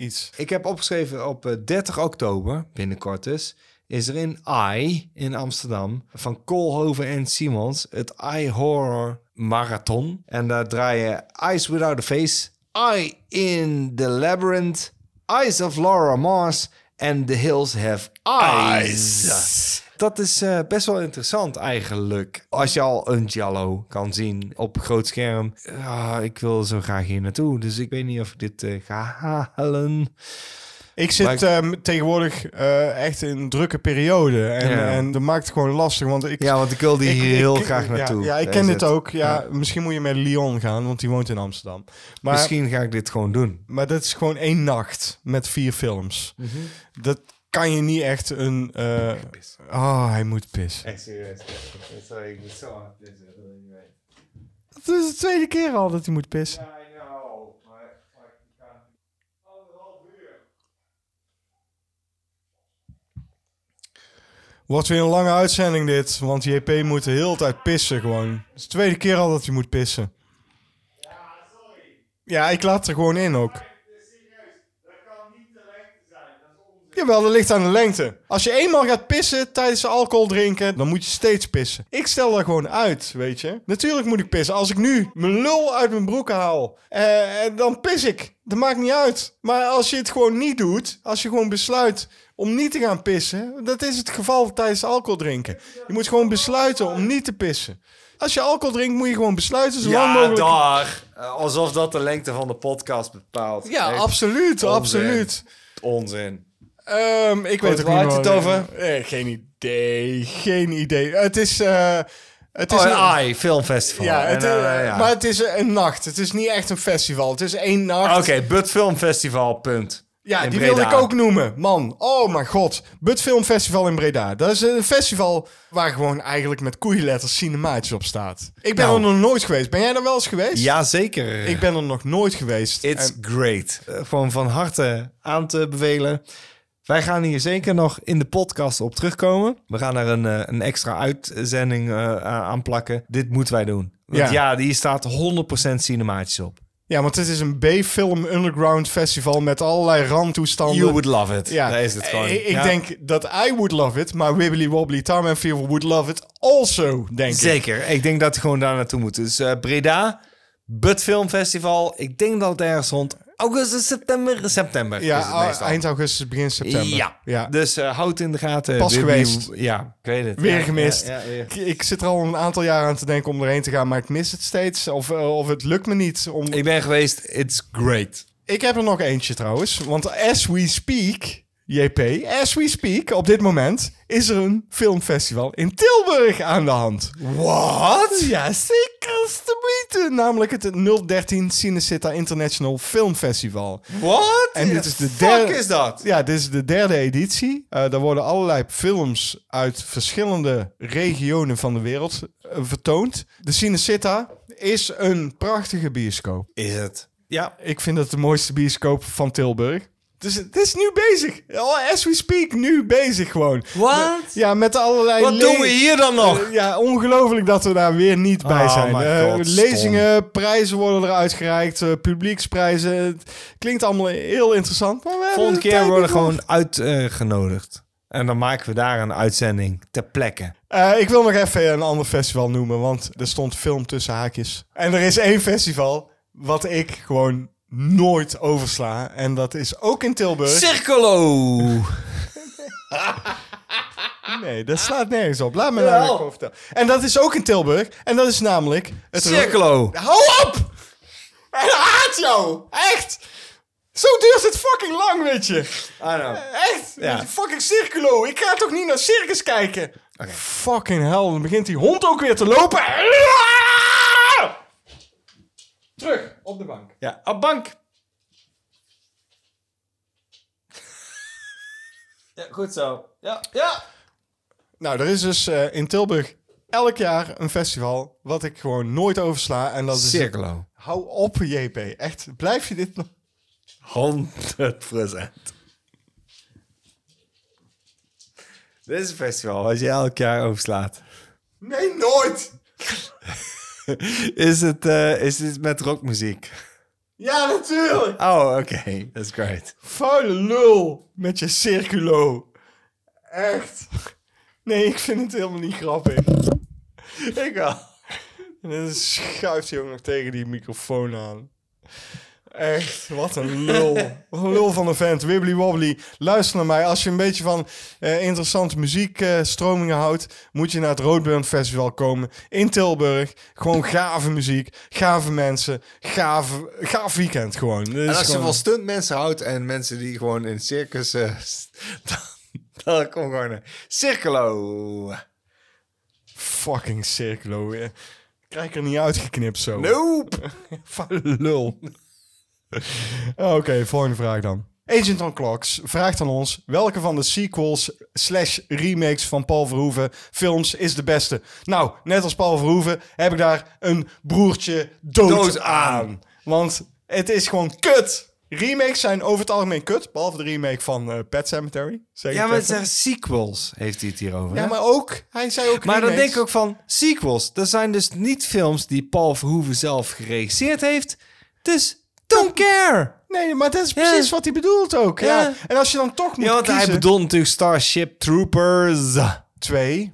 iets? Ik heb opgeschreven op eh, 30 oktober, binnenkort dus, is er in I in Amsterdam van Koolhoven en Simons het I Horror Marathon. En daar draai je Eyes Without a Face, I in the Labyrinth, Eyes of Laura Mars en The Hills Have Eyes. Dat is eh, best wel interessant eigenlijk. Als je al een Giallo kan zien op groot scherm. Ja, ik wil zo graag hier naartoe. Dus ik weet niet of ik dit eh, ga halen. Ik zit ik- ehm, tegenwoordig eh, echt in een drukke periode. En, Ja. en dat maakt het gewoon lastig. Want ik, Ja, want ik wil die ik- hier heel ik- graag naartoe. Ja, ik ken dit het. ook. Ja, Misschien moet je met Lyon gaan, want die woont in Amsterdam. Maar, Misschien ga ik dit gewoon doen. maar dat is gewoon één nacht met vier films. Mhm. Dat kan je niet echt een... oh, hij moet pissen. Echt serieus. Sorry, ik moet zo hard pissen. Het is de tweede keer al dat hij moet pissen. I know, maar ik ga anderhalf uur. Wordt weer een lange uitzending dit, want JP moet de hele tijd pissen gewoon. Het is de tweede keer al dat hij moet pissen. Ja, ik laat er gewoon in ook. Jawel, dat ligt aan de lengte. Als je eenmaal gaat pissen tijdens alcohol drinken, dan moet je steeds pissen. Ik stel daar gewoon uit, weet je. Natuurlijk moet ik pissen. Als ik nu mijn lul uit mijn broek haal, eh, dan pis ik. Dat maakt niet uit. Maar als je het gewoon niet doet, als je gewoon besluit om niet te gaan pissen, dat is het geval tijdens alcohol drinken. Je moet gewoon besluiten om niet te pissen. Als je alcohol drinkt, moet je gewoon besluiten zo lang Ja, mogelijk. daar. Eh, Alsof dat de lengte van de podcast bepaalt. Ja, Echt absoluut, onzin. absoluut. Onzin. Ehm, ik weet ook waar niet meer- het over? Eh, geen idee, geen idee. Het is, eh, het is Oh, een, AI, filmfestival. ja, En, het, eh, eh, ja. maar het is een nacht. Het is niet echt een festival. Het is één nacht. Oké, Bud Film Festival, punt. Ja, In die Breda. wilde ik ook noemen. Man, oh mijn god. Bud Film Festival in Breda. Dat is een festival waar gewoon eigenlijk met koeienletters cinemaatjes op staat. Ik ben Nou. er nog nooit geweest. Ben jij er wel eens geweest? Ja, zeker. Ik ben er nog nooit geweest. It's En- great. Eh, gewoon van harte aan te bevelen. Wij gaan hier zeker nog in de podcast op terugkomen. We gaan er een, eh, een extra uitzending eh, aan plakken. Dit moeten wij doen. Want Ja. ja, die staat 100% cinematisch op. ja, want het is een B-film underground festival met allerlei randtoestanden. You would love it. Ja, Daar is het gewoon. Ik, Ja. denk dat I would love it, maar Wibbly Wobbly Tarman Fever would love it also, denk ik. Zeker. Ik denk dat we gewoon daar naartoe moeten. Dus eh, Breda, Bud Film Festival. Ik denk dat het ergens rond augustus, september. September is Ja, eind augustus, begin september. Ja. ja. Dus eh, houd in de gaten. Pas geweest. Ja, ik weet het. Weer Ja, gemist. ja, ja, weer. Ik, ik zit er al een aantal jaar aan te denken om erheen te gaan, maar ik mis het steeds. Of, eh, of het lukt me niet. Om... Ik ben geweest. It's great. Ik heb er nog eentje trouwens. Want as we speak, JP, as we speak, op dit moment is er een filmfestival in Tilburg aan de hand. Wat? Ja, zeker weten. Namelijk het 013 Cinecitta International Film Festival. Wat? En dit is de Fuck derde- is dat? Ja, dit is de derde editie. Eh daar worden allerlei films uit verschillende regionen van de wereld eh, vertoond. De Cinecitta is een prachtige bioscoop. Is het? Ja. Ik vind het de mooiste bioscoop van Tilburg. Dus het is nu bezig. Oh, as we speak, nu bezig gewoon. Wat? Ja, met allerlei... Wat doen we hier dan nog? Eh, ja, ongelooflijk dat we daar weer niet bij Oh zijn. my Eh, God, lezingen, prijzen worden eruit gereikt, eh, publieksprijzen. Het klinkt allemaal heel interessant. Maar we hebben Volgende de keer worden gewoon uitgenodigd. en dan maken we daar een uitzending ter plekke. Eh, ik wil nog even een ander festival noemen, want er stond film tussen haakjes. En er is één festival wat ik gewoon nooit oversla. En dat is ook in Tilburg. Circolo! Nee, dat slaat nergens op. Laat me nou even vertellen. En dat is ook in Tilburg. En dat is namelijk... Het Circolo! Hou op! Hij haat jou! Echt! Zo duurt het fucking lang, weet je. I know. Echt? Ja. Fucking circulo. Ik ga toch niet naar circus kijken? Fucking hell. Dan begint die hond ook weer te lopen. Terug op de bank. Ja, op bank. Ja, goed zo. Ja, ja. Nou, er is dus eh, in Tilburg elk jaar een festival wat ik gewoon nooit oversla. En dat is... Circolo. Hou op, JP. Echt. Blijf je dit nog... 100 procent. Dit is een festival wat je elk jaar overslaat. Nee, nooit! Is het, eh, is het met rockmuziek? Ja, natuurlijk! Oh, oké. That's great. Vuile lul met je circulo. Echt. Nee, ik vind het helemaal niet grappig. Ik wel. En dan schuift hij ook nog tegen die microfoon aan. Echt, wat een lul. Wat een lul van een vent. Wibbly wobbly. Luister naar mij. Als je een beetje van eh, interessante muziekstromingen houdt, moet je naar het Roadburn Festival komen in Tilburg. Gewoon gave muziek, gave mensen, gave, gaaf weekend gewoon. En als je van stuntmensen houdt en mensen die gewoon in circus... eh, dan, dan kom gewoon een Circolo. Fucking circulo. eh. Krijg ik er niet uitgeknipt zo. Nope. Vuile lul. Oké, volgende vraag dan. Agent on Clocks vraagt aan ons... welke van de sequels slash remakes van Paul Verhoeven films is de beste? Nou, net als Paul Verhoeven heb ik daar een broertje dood, Dood aan. aan. Want het is gewoon kut. Remakes zijn over het algemeen kut. Behalve de remake van eh, Pet Cemetery. Ja, maar het zijn sequels, heeft hij het hier over. ja, hè? maar ook... Hij zei ook Maar dan denk ik ook van sequels. Dat zijn dus niet films die Paul Verhoeven zelf geregisseerd heeft. Dus don't care. Nee, maar dat is precies wat hij bedoelt ook. Ja. Ja. En als je dan toch moet Ja, want kiezen... hij bedoelt natuurlijk Starship Troopers. Twee.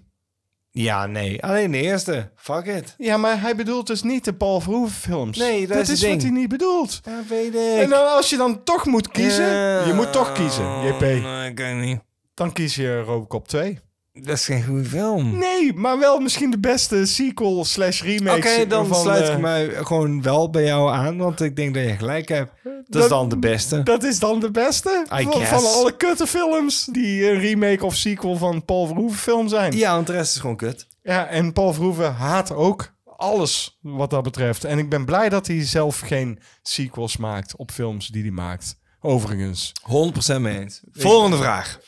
Ja, nee. Alleen de eerste. Fuck it. Ja, maar hij bedoelt dus niet de Paul Verhoeven films. Nee, dat is het is wat hij niet bedoelt. Weet En ik. dan, als je dan toch moet kiezen, je moet toch kiezen, JP. Nee, ik niet. Dan kies je Robocop 2. Dat is geen goede film. Nee, maar wel misschien de beste sequel slash remake. Oké, dan sluit eh, ik mij gewoon wel bij jou aan, want ik denk dat je gelijk hebt. Dat, Dat- is dan de beste. Dat is dan de beste I van, guess. van alle kutte films die een remake of sequel van Paul Verhoeven film zijn. Ja, want de rest is gewoon kut. Ja, en Paul Verhoeven haat ook alles wat dat betreft. En ik ben blij dat hij zelf geen sequels maakt op films die hij maakt. Overigens. 100% mee eens. Volgende vraag.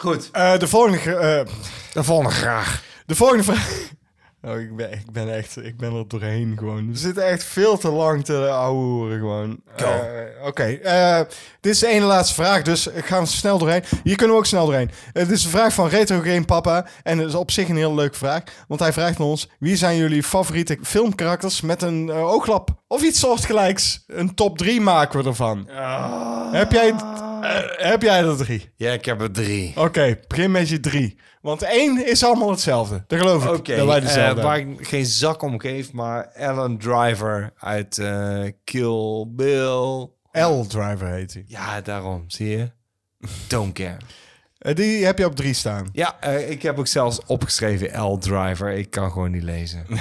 Goed. Eh, de volgende... ge- eh, De volgende graag. De volgende vraag. Oh, ik, ben, ik ben echt, ik ben er doorheen gewoon. We zitten echt veel te lang te ouwehoeren gewoon. Eh, Oké, eh, dit is de ene laatste vraag, dus ik ga er snel doorheen. Hier kunnen we ook snel doorheen. Eh, dit is een vraag van Retro Game Papa en het is op zich een hele leuke vraag. Want hij vraagt aan ons, wie zijn jullie favoriete filmkarakters met een eh, ooglap? Of iets soortgelijks. Een top 3 maken we ervan. Heb, jij, eh, heb jij er drie? Ja, ik heb er drie. Oké, begin met je drie. Want één is allemaal hetzelfde. Dat geloof ik. Oké, eh, waar ik geen zak om geef, maar Alan Driver uit eh, Kill Bill. L-Driver heet hij. Ja, daarom, zie je? Don't care. Eh, die heb je op drie staan. Ja, eh, ik heb ook zelfs opgeschreven L Driver. Ik kan gewoon niet lezen.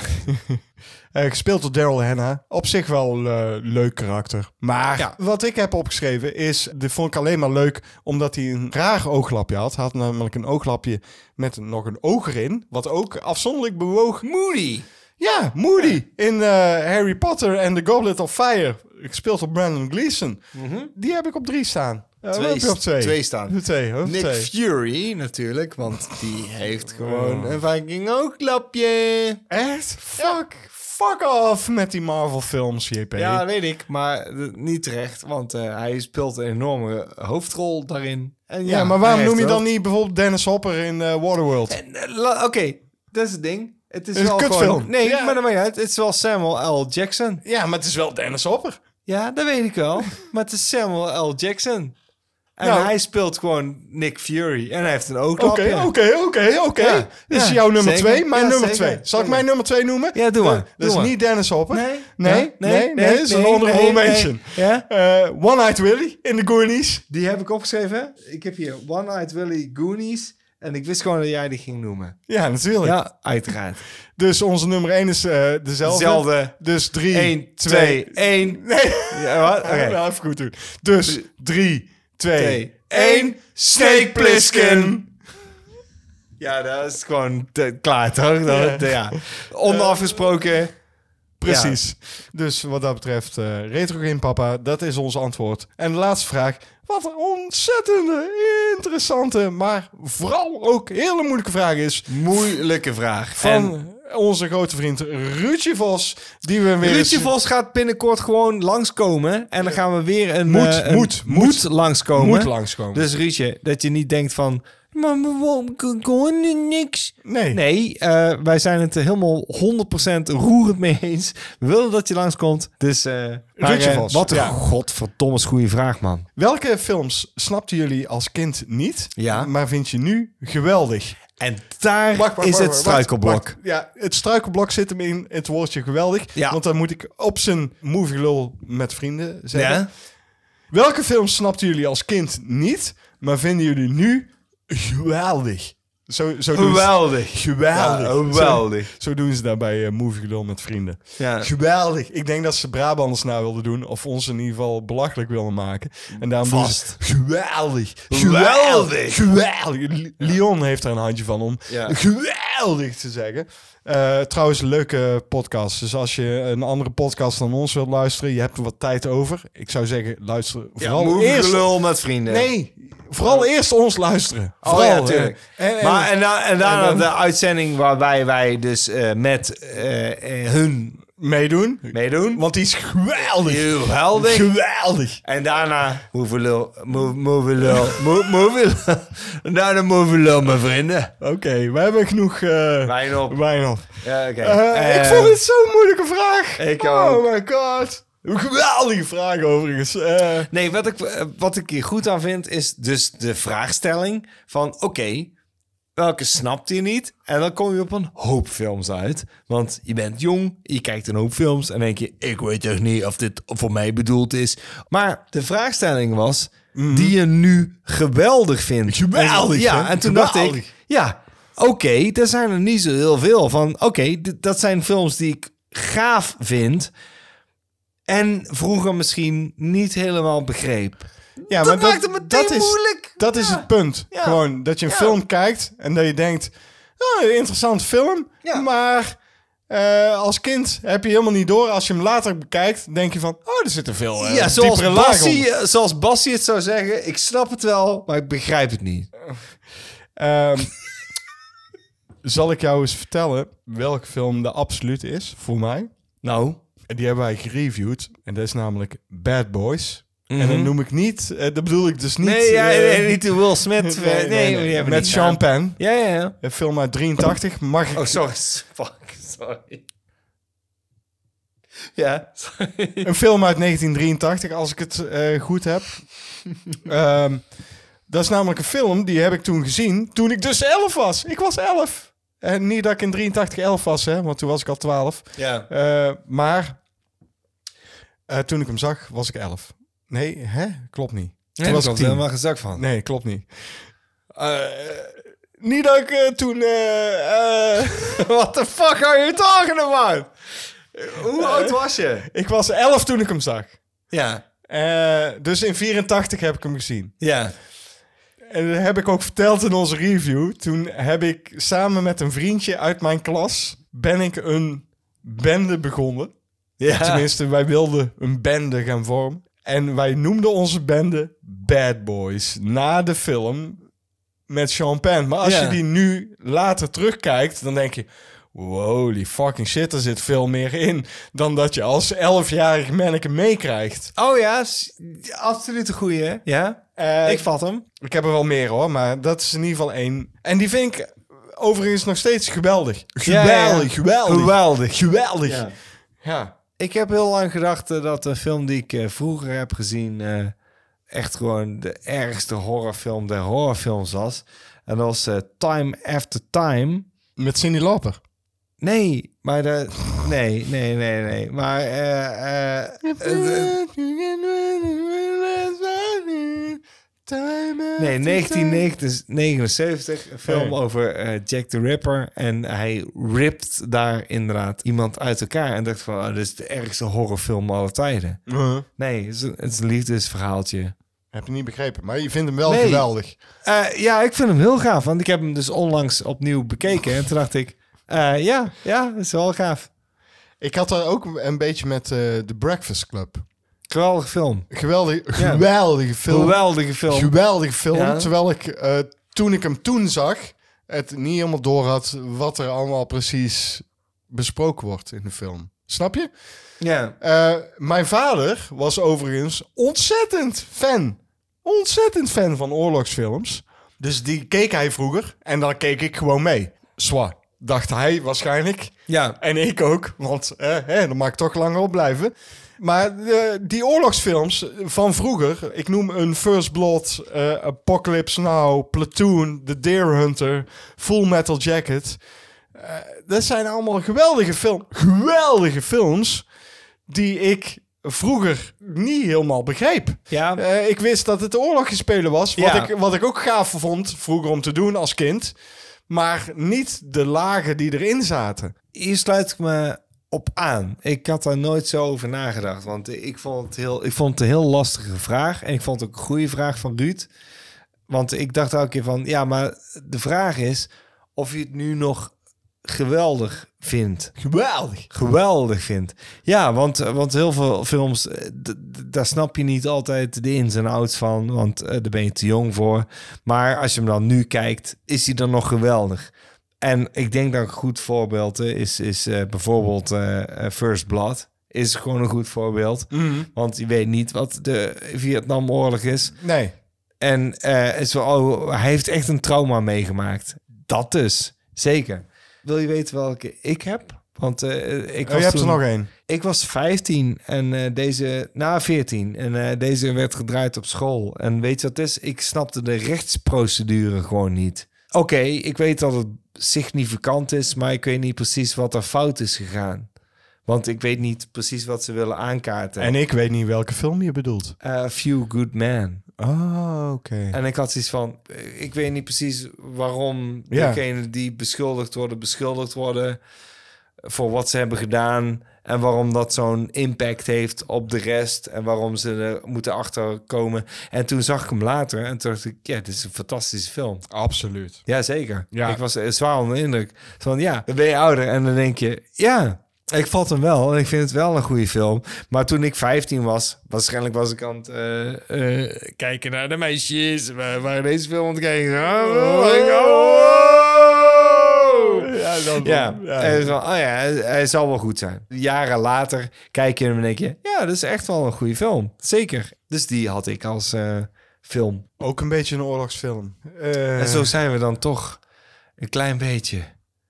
Eh, gespeeld door Daryl Hannah. Op zich wel een leuk karakter. Maar Ja. wat ik heb opgeschreven is... Dit vond ik alleen maar leuk omdat hij een raar ooglapje had. Hij had namelijk een ooglapje met nog een oog erin. Wat ook afzonderlijk bewoog. Moody. Ja, Moody. In Harry Potter en The Goblet of Fire. Gespeeld door Brandon Gleeson. Die heb ik op drie staan. Je twee? twee staan. Twee, Nick twee. Fury natuurlijk, want die heeft gewoon een Viking ooglapje. Echt? Fuck. Fuck off met die Marvel films, JP. Ja, weet ik, maar niet terecht, want eh, hij speelt een enorme hoofdrol daarin. En Ja, maar waarom noem je dan niet bijvoorbeeld Dennis Hopper in eh, Waterworld? Eh, Oké, dat is het ding. Het is Het is wel een kutfilm. gewoon... Nee, Ja. maar dat maakt niet uit. Het is wel Samuel L. Jackson. Ja, maar het is wel Dennis Hopper. Ja, dat weet ik wel. maar het is Samuel L. Jackson. En Nou. hij speelt gewoon Nick Fury. En hij heeft een Oké, ooglapje. oké, oké, oké. Ja, Dit is ja, jouw nummer zeker. twee, mijn Ja, nummer zeker. twee. Zal ik mijn nummer twee noemen? Ja, doe maar. Dat Doe is niet Dennis Hopper. Nee, nee, nee, nee. dat is een honorable mention. Ja? Eh, One-Eyed Willy in de Goonies. Die heb ik opgeschreven. Ik heb hier One-Eyed Willy Goonies. En ik wist gewoon dat jij die ging noemen. Ja, natuurlijk. Ja, uiteraard. Dus onze nummer één is eh, dezelfde. Dezelfde. Dus drie, 1, 2, 1. Nee, Ja, wat? Oké. Wel even goed doen. Dus drie, twee, één. Snake Plissken. Ja, dat is gewoon te- klaar, toch? Dat, ja. Onafgesproken. Precies. Dus wat dat betreft, eh retro game papa, dat is ons antwoord. En de laatste vraag. Wat een ontzettende, interessante, maar vooral ook hele moeilijke vraag is. Moeilijke vraag. Van En onze grote vriend Ruudje Vos. Die we weer Ruudje eens- Vos gaat binnenkort gewoon langskomen. En dan gaan we weer een... Moet, eh, een- moet, moet, moet. langskomen. moet langskomen. Dus Ruudje, dat je niet denkt van... Maar waarom gewoon niks? nee. Nee, eh, wij zijn het helemaal 100% roerend mee eens. We willen dat je langskomt. Dus eh maar, Ruudje Vos, wat een ja. godverdomme goede vraag, man. Welke films snapten jullie als kind niet, Ja. maar vind je nu geweldig? En daar Wacht, wacht, is wacht, het struikelblok. Ja, het struikelblok zit hem in het woordje geweldig. Ja. Want dan moet ik op zijn movie lul met vrienden zeggen. Ja? Welke films snapten jullie als kind niet, maar vinden jullie nu geweldig? Zo, zo ze- Geweldig. Geweldig. Ja, geweldig. Zo, zo doen ze daar bij eh, Movie met vrienden. Ja. Geweldig. Ik denk dat ze Brabanders na wilden doen. Of ons in ieder geval belachelijk wilden maken. En daarom Vast. doen ze geweldig. Geweldig. Geweldig. Li- Leon heeft er een handje van om Ja. geweldig te zeggen. Eh, trouwens, leuke podcast. Dus als je een andere podcast dan ons wilt luisteren, je hebt er wat tijd over. Ik zou zeggen, luister vooral eerst. lul met vrienden. Nee, vooral eerst ons luisteren. Oh Vooral, ja. En- en- maar en, da- en daarna en dan- de uitzending waarbij wij dus eh, met eh, hun meedoen. meedoen. Want die is geweldig. Geweldig. Geweldig. En daarna Movie lul, mo- movie lul, mo- movie lul. En daarna movie lul, mijn vrienden. Oké, we hebben genoeg uh, Wijn op. wijn op. Ja, oké. Eh, ik Eh, vond het zo'n moeilijke vraag. Ik oh ook. my god. Een geweldige vraag overigens. Nee, wat ik, wat ik hier goed aan vind, is dus de vraagstelling van... Oké, welke snapt je niet? En dan kom je op een hoop films uit. Want je bent jong, je kijkt een hoop films... en denk je, ik weet toch niet of dit voor mij bedoeld is. Maar de vraagstelling was... die je nu geweldig vindt. Mhm. Geweldig, En- Ja, hè? en toen dacht ik... Ja, oké, er zijn er niet zo heel veel van. Oké, dat zijn films die ik gaaf vind... En vroeger misschien niet helemaal begreep. Ja, Dat maakt het meteen dat is, moeilijk. Dat is het punt. Ja. Gewoon dat je een film kijkt en dat je denkt... Oh, een interessant film, maar... eh, als kind heb je helemaal niet door. Als je hem later bekijkt, denk je van... Oh, er zitten veel eh, Ja, zoals Bassie, eh, zoals Bassie het zou zeggen. Ik snap het wel, maar ik begrijp het niet. Ehm, zal ik jou eens vertellen welke film de absolute is voor mij? Nou, En die hebben wij gereviewd. En dat is namelijk Bad Boys. En dan noem ik niet... eh, dat bedoel ik dus niet... Mhm. nee, ja, eh, nee, niet de Will Smith. nee, hebben Met Sean. Penn. Ja, ja, ja. Een film uit 83. Mag ik... Oh, sorry. Fuck, sorry. Ja, sorry. Een film uit 1983, als ik het eh, goed heb. Ehm, dat is namelijk een film, die heb ik toen gezien toen ik dus 11 was. Ik was 11. En niet dat ik in 83 11 was, hè, want toen was ik al 12. Ja. Eh, maar eh, toen ik hem zag, was ik 11. Nee, hè? Klopt niet. Toen was ik ik 10. helemaal gezakt van. Nee, klopt niet. Eh, niet dat ik eh, toen... eh, What the fuck are you talking about? Hoe oud was je? ik was 11 toen ik hem zag. Ja. Dus in 84 heb ik hem gezien. Ja. En dat heb ik ook verteld in onze review. Toen heb ik samen met een vriendje uit mijn klas... ben ik een bende begonnen. Ja. Tenminste, wij wilden een bende gaan vormen. En wij noemden onze bende Bad Boys. Na de film met Sean Penn. Maar als Ja. je die nu later terugkijkt, dan denk je... Holy fucking shit, er zit veel meer in... dan dat je als 11-jarig manneke meekrijgt. Oh ja, absoluut een goeie? Ja. Eh, ik vat hem. Ik heb er wel meer hoor, maar dat is in ieder geval één. En die vind ik overigens nog steeds geweldig. Ja, ja, ja. Geweldig, geweldig. Geweldig. Geweldig. Ja. Ja. Ik heb heel lang gedacht eh, dat de film die ik eh, vroeger heb gezien... eh, echt gewoon de ergste horrorfilm der horrorfilms was. En dat was Time After Time. Met Cindy Lauper. Nee, maar de... Nee, nee, nee, nee. Maar... Nee, 1979, een film over eh, Jack the Ripper. En hij ript daar inderdaad iemand uit elkaar. En dacht van, oh, dit is de ergste horrorfilm aller tijden. Uh, Nee, het is een, het is een liefdesverhaaltje. heb je niet begrepen, maar je vindt hem wel Nee. geweldig. Eh, ja, ik vind hem heel gaaf. Want ik heb hem dus onlangs opnieuw bekeken. En toen dacht ik, eh, ja, ja, dat is wel gaaf. Ik had daar ook een beetje met The Breakfast Club. Geweldige film. Geweldig, Ja. geweldige film. Geweldige film. Geweldige film. Ja. Terwijl ik eh, toen ik hem toen zag, het niet helemaal door had wat er allemaal precies besproken wordt in de film. Snap je? Ja. Eh, mijn vader was overigens ontzettend fan. Ontzettend fan van oorlogsfilms. Dus die keek hij vroeger en dan keek ik gewoon mee. Zwa, dacht hij waarschijnlijk. Ja. En ik ook, want eh, hè, dan mag ik toch langer op blijven. Maar eh, die oorlogsfilms van vroeger, ik noem een First Blood, eh, Apocalypse Now, Platoon, The Deer Hunter, Full Metal Jacket. Eh, dat zijn allemaal geweldige, film, geweldige films die ik vroeger niet helemaal begreep. Ja. Ik wist dat het oorlog spelen was, wat, Ja. ik, wat ik ook gaaf vond vroeger om te doen als kind. Maar niet de lagen die erin zaten. Hier sluit ik me op aan. Ik had daar nooit zo over nagedacht. Want ik vond het, heel, ik vond het een heel lastige vraag. En ik vond het ook een goede vraag van Ruud. Want ik dacht elke keer van... Ja, maar de vraag is of je het nu nog geweldig vindt. Geweldig. Geweldig vindt. Ja, want, want heel veel films... eh, daar snap je niet altijd de ins en outs van. Want eh, daar ben je te jong voor. Maar als je hem dan nu kijkt, is hij dan nog geweldig. En ik denk dat een goed voorbeeld is, is eh, bijvoorbeeld eh, eh, First Blood. Is gewoon een goed voorbeeld. Want je weet niet wat de Vietnamoorlog is. Nee. En is wel, oh, hij heeft echt een trauma meegemaakt. Dat dus, zeker. Wil je weten welke ik heb? Want ik Oh, was je hebt er nog één. ik was 15 en deze, na 14, en deze werd gedraaid op school. En weet je wat het is? Ik snapte de rechtsprocedure gewoon niet. Oké, ik weet dat het significant is, maar ik weet niet precies wat er fout is gegaan. Want ik weet niet precies wat ze willen aankaarten. En ik weet niet welke film je bedoelt. A Few Good Men. Oh, oké. En ik had zoiets van, eh, ik weet niet precies waarom Ja. degenen die beschuldigd worden, beschuldigd worden voor wat ze hebben gedaan. En waarom dat zo'n impact heeft op de rest. En waarom ze er moeten achterkomen. En toen zag ik hem later en toen dacht ik, ja, dit is een fantastische film. Absoluut. Jazeker. Ja. Ik was zwaar onder de indruk. Van ja, dan ben je ouder en dan denk je, ja, ik vat hem wel. En ik vind het wel een goede film. Maar toen ik 15 was, waarschijnlijk was ik aan het eh, eh, kijken naar de meisjes. We waren deze film aan het kijken. Oh, oh. Ja, dan, Ja, en zo, oh ja, hij, zal wel goed zijn. Jaren later kijk je hem en denk je, ja, dat is echt wel een goede film. Zeker. Dus die had ik als eh, film. Ook een beetje een oorlogsfilm. Eh, En zo zijn we dan toch een klein beetje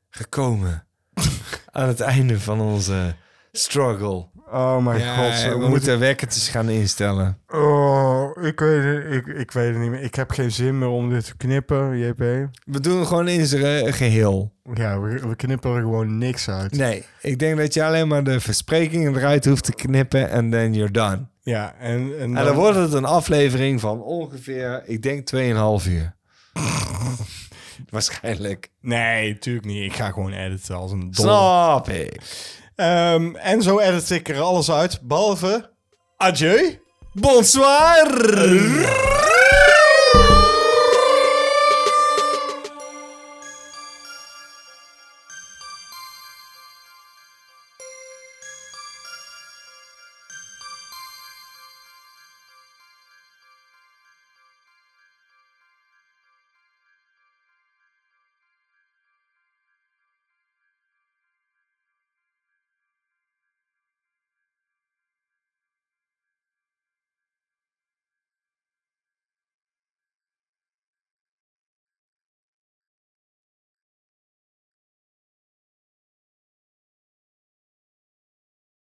gekomen aan het einde van onze struggle. Oh mijn Ja, god. we, we moeten wekkertjes gaan instellen. Oh, ik weet, het, ik, ik weet het niet meer. Ik heb geen zin meer om dit te knippen, JP. We doen het gewoon in zijn eh, geheel. Ja, we, we knippen er gewoon niks uit. Nee, ik denk dat je alleen maar de versprekingen eruit hoeft te knippen en then you're done. Ja, en, en, En dan wordt het een aflevering van ongeveer, ik denk 2,5 uur. Waarschijnlijk. Nee, natuurlijk niet. Ik ga gewoon editen als een dol. Snap ik. Ehm, en zo edit ik er alles uit, behalve adieu. Bonsoir!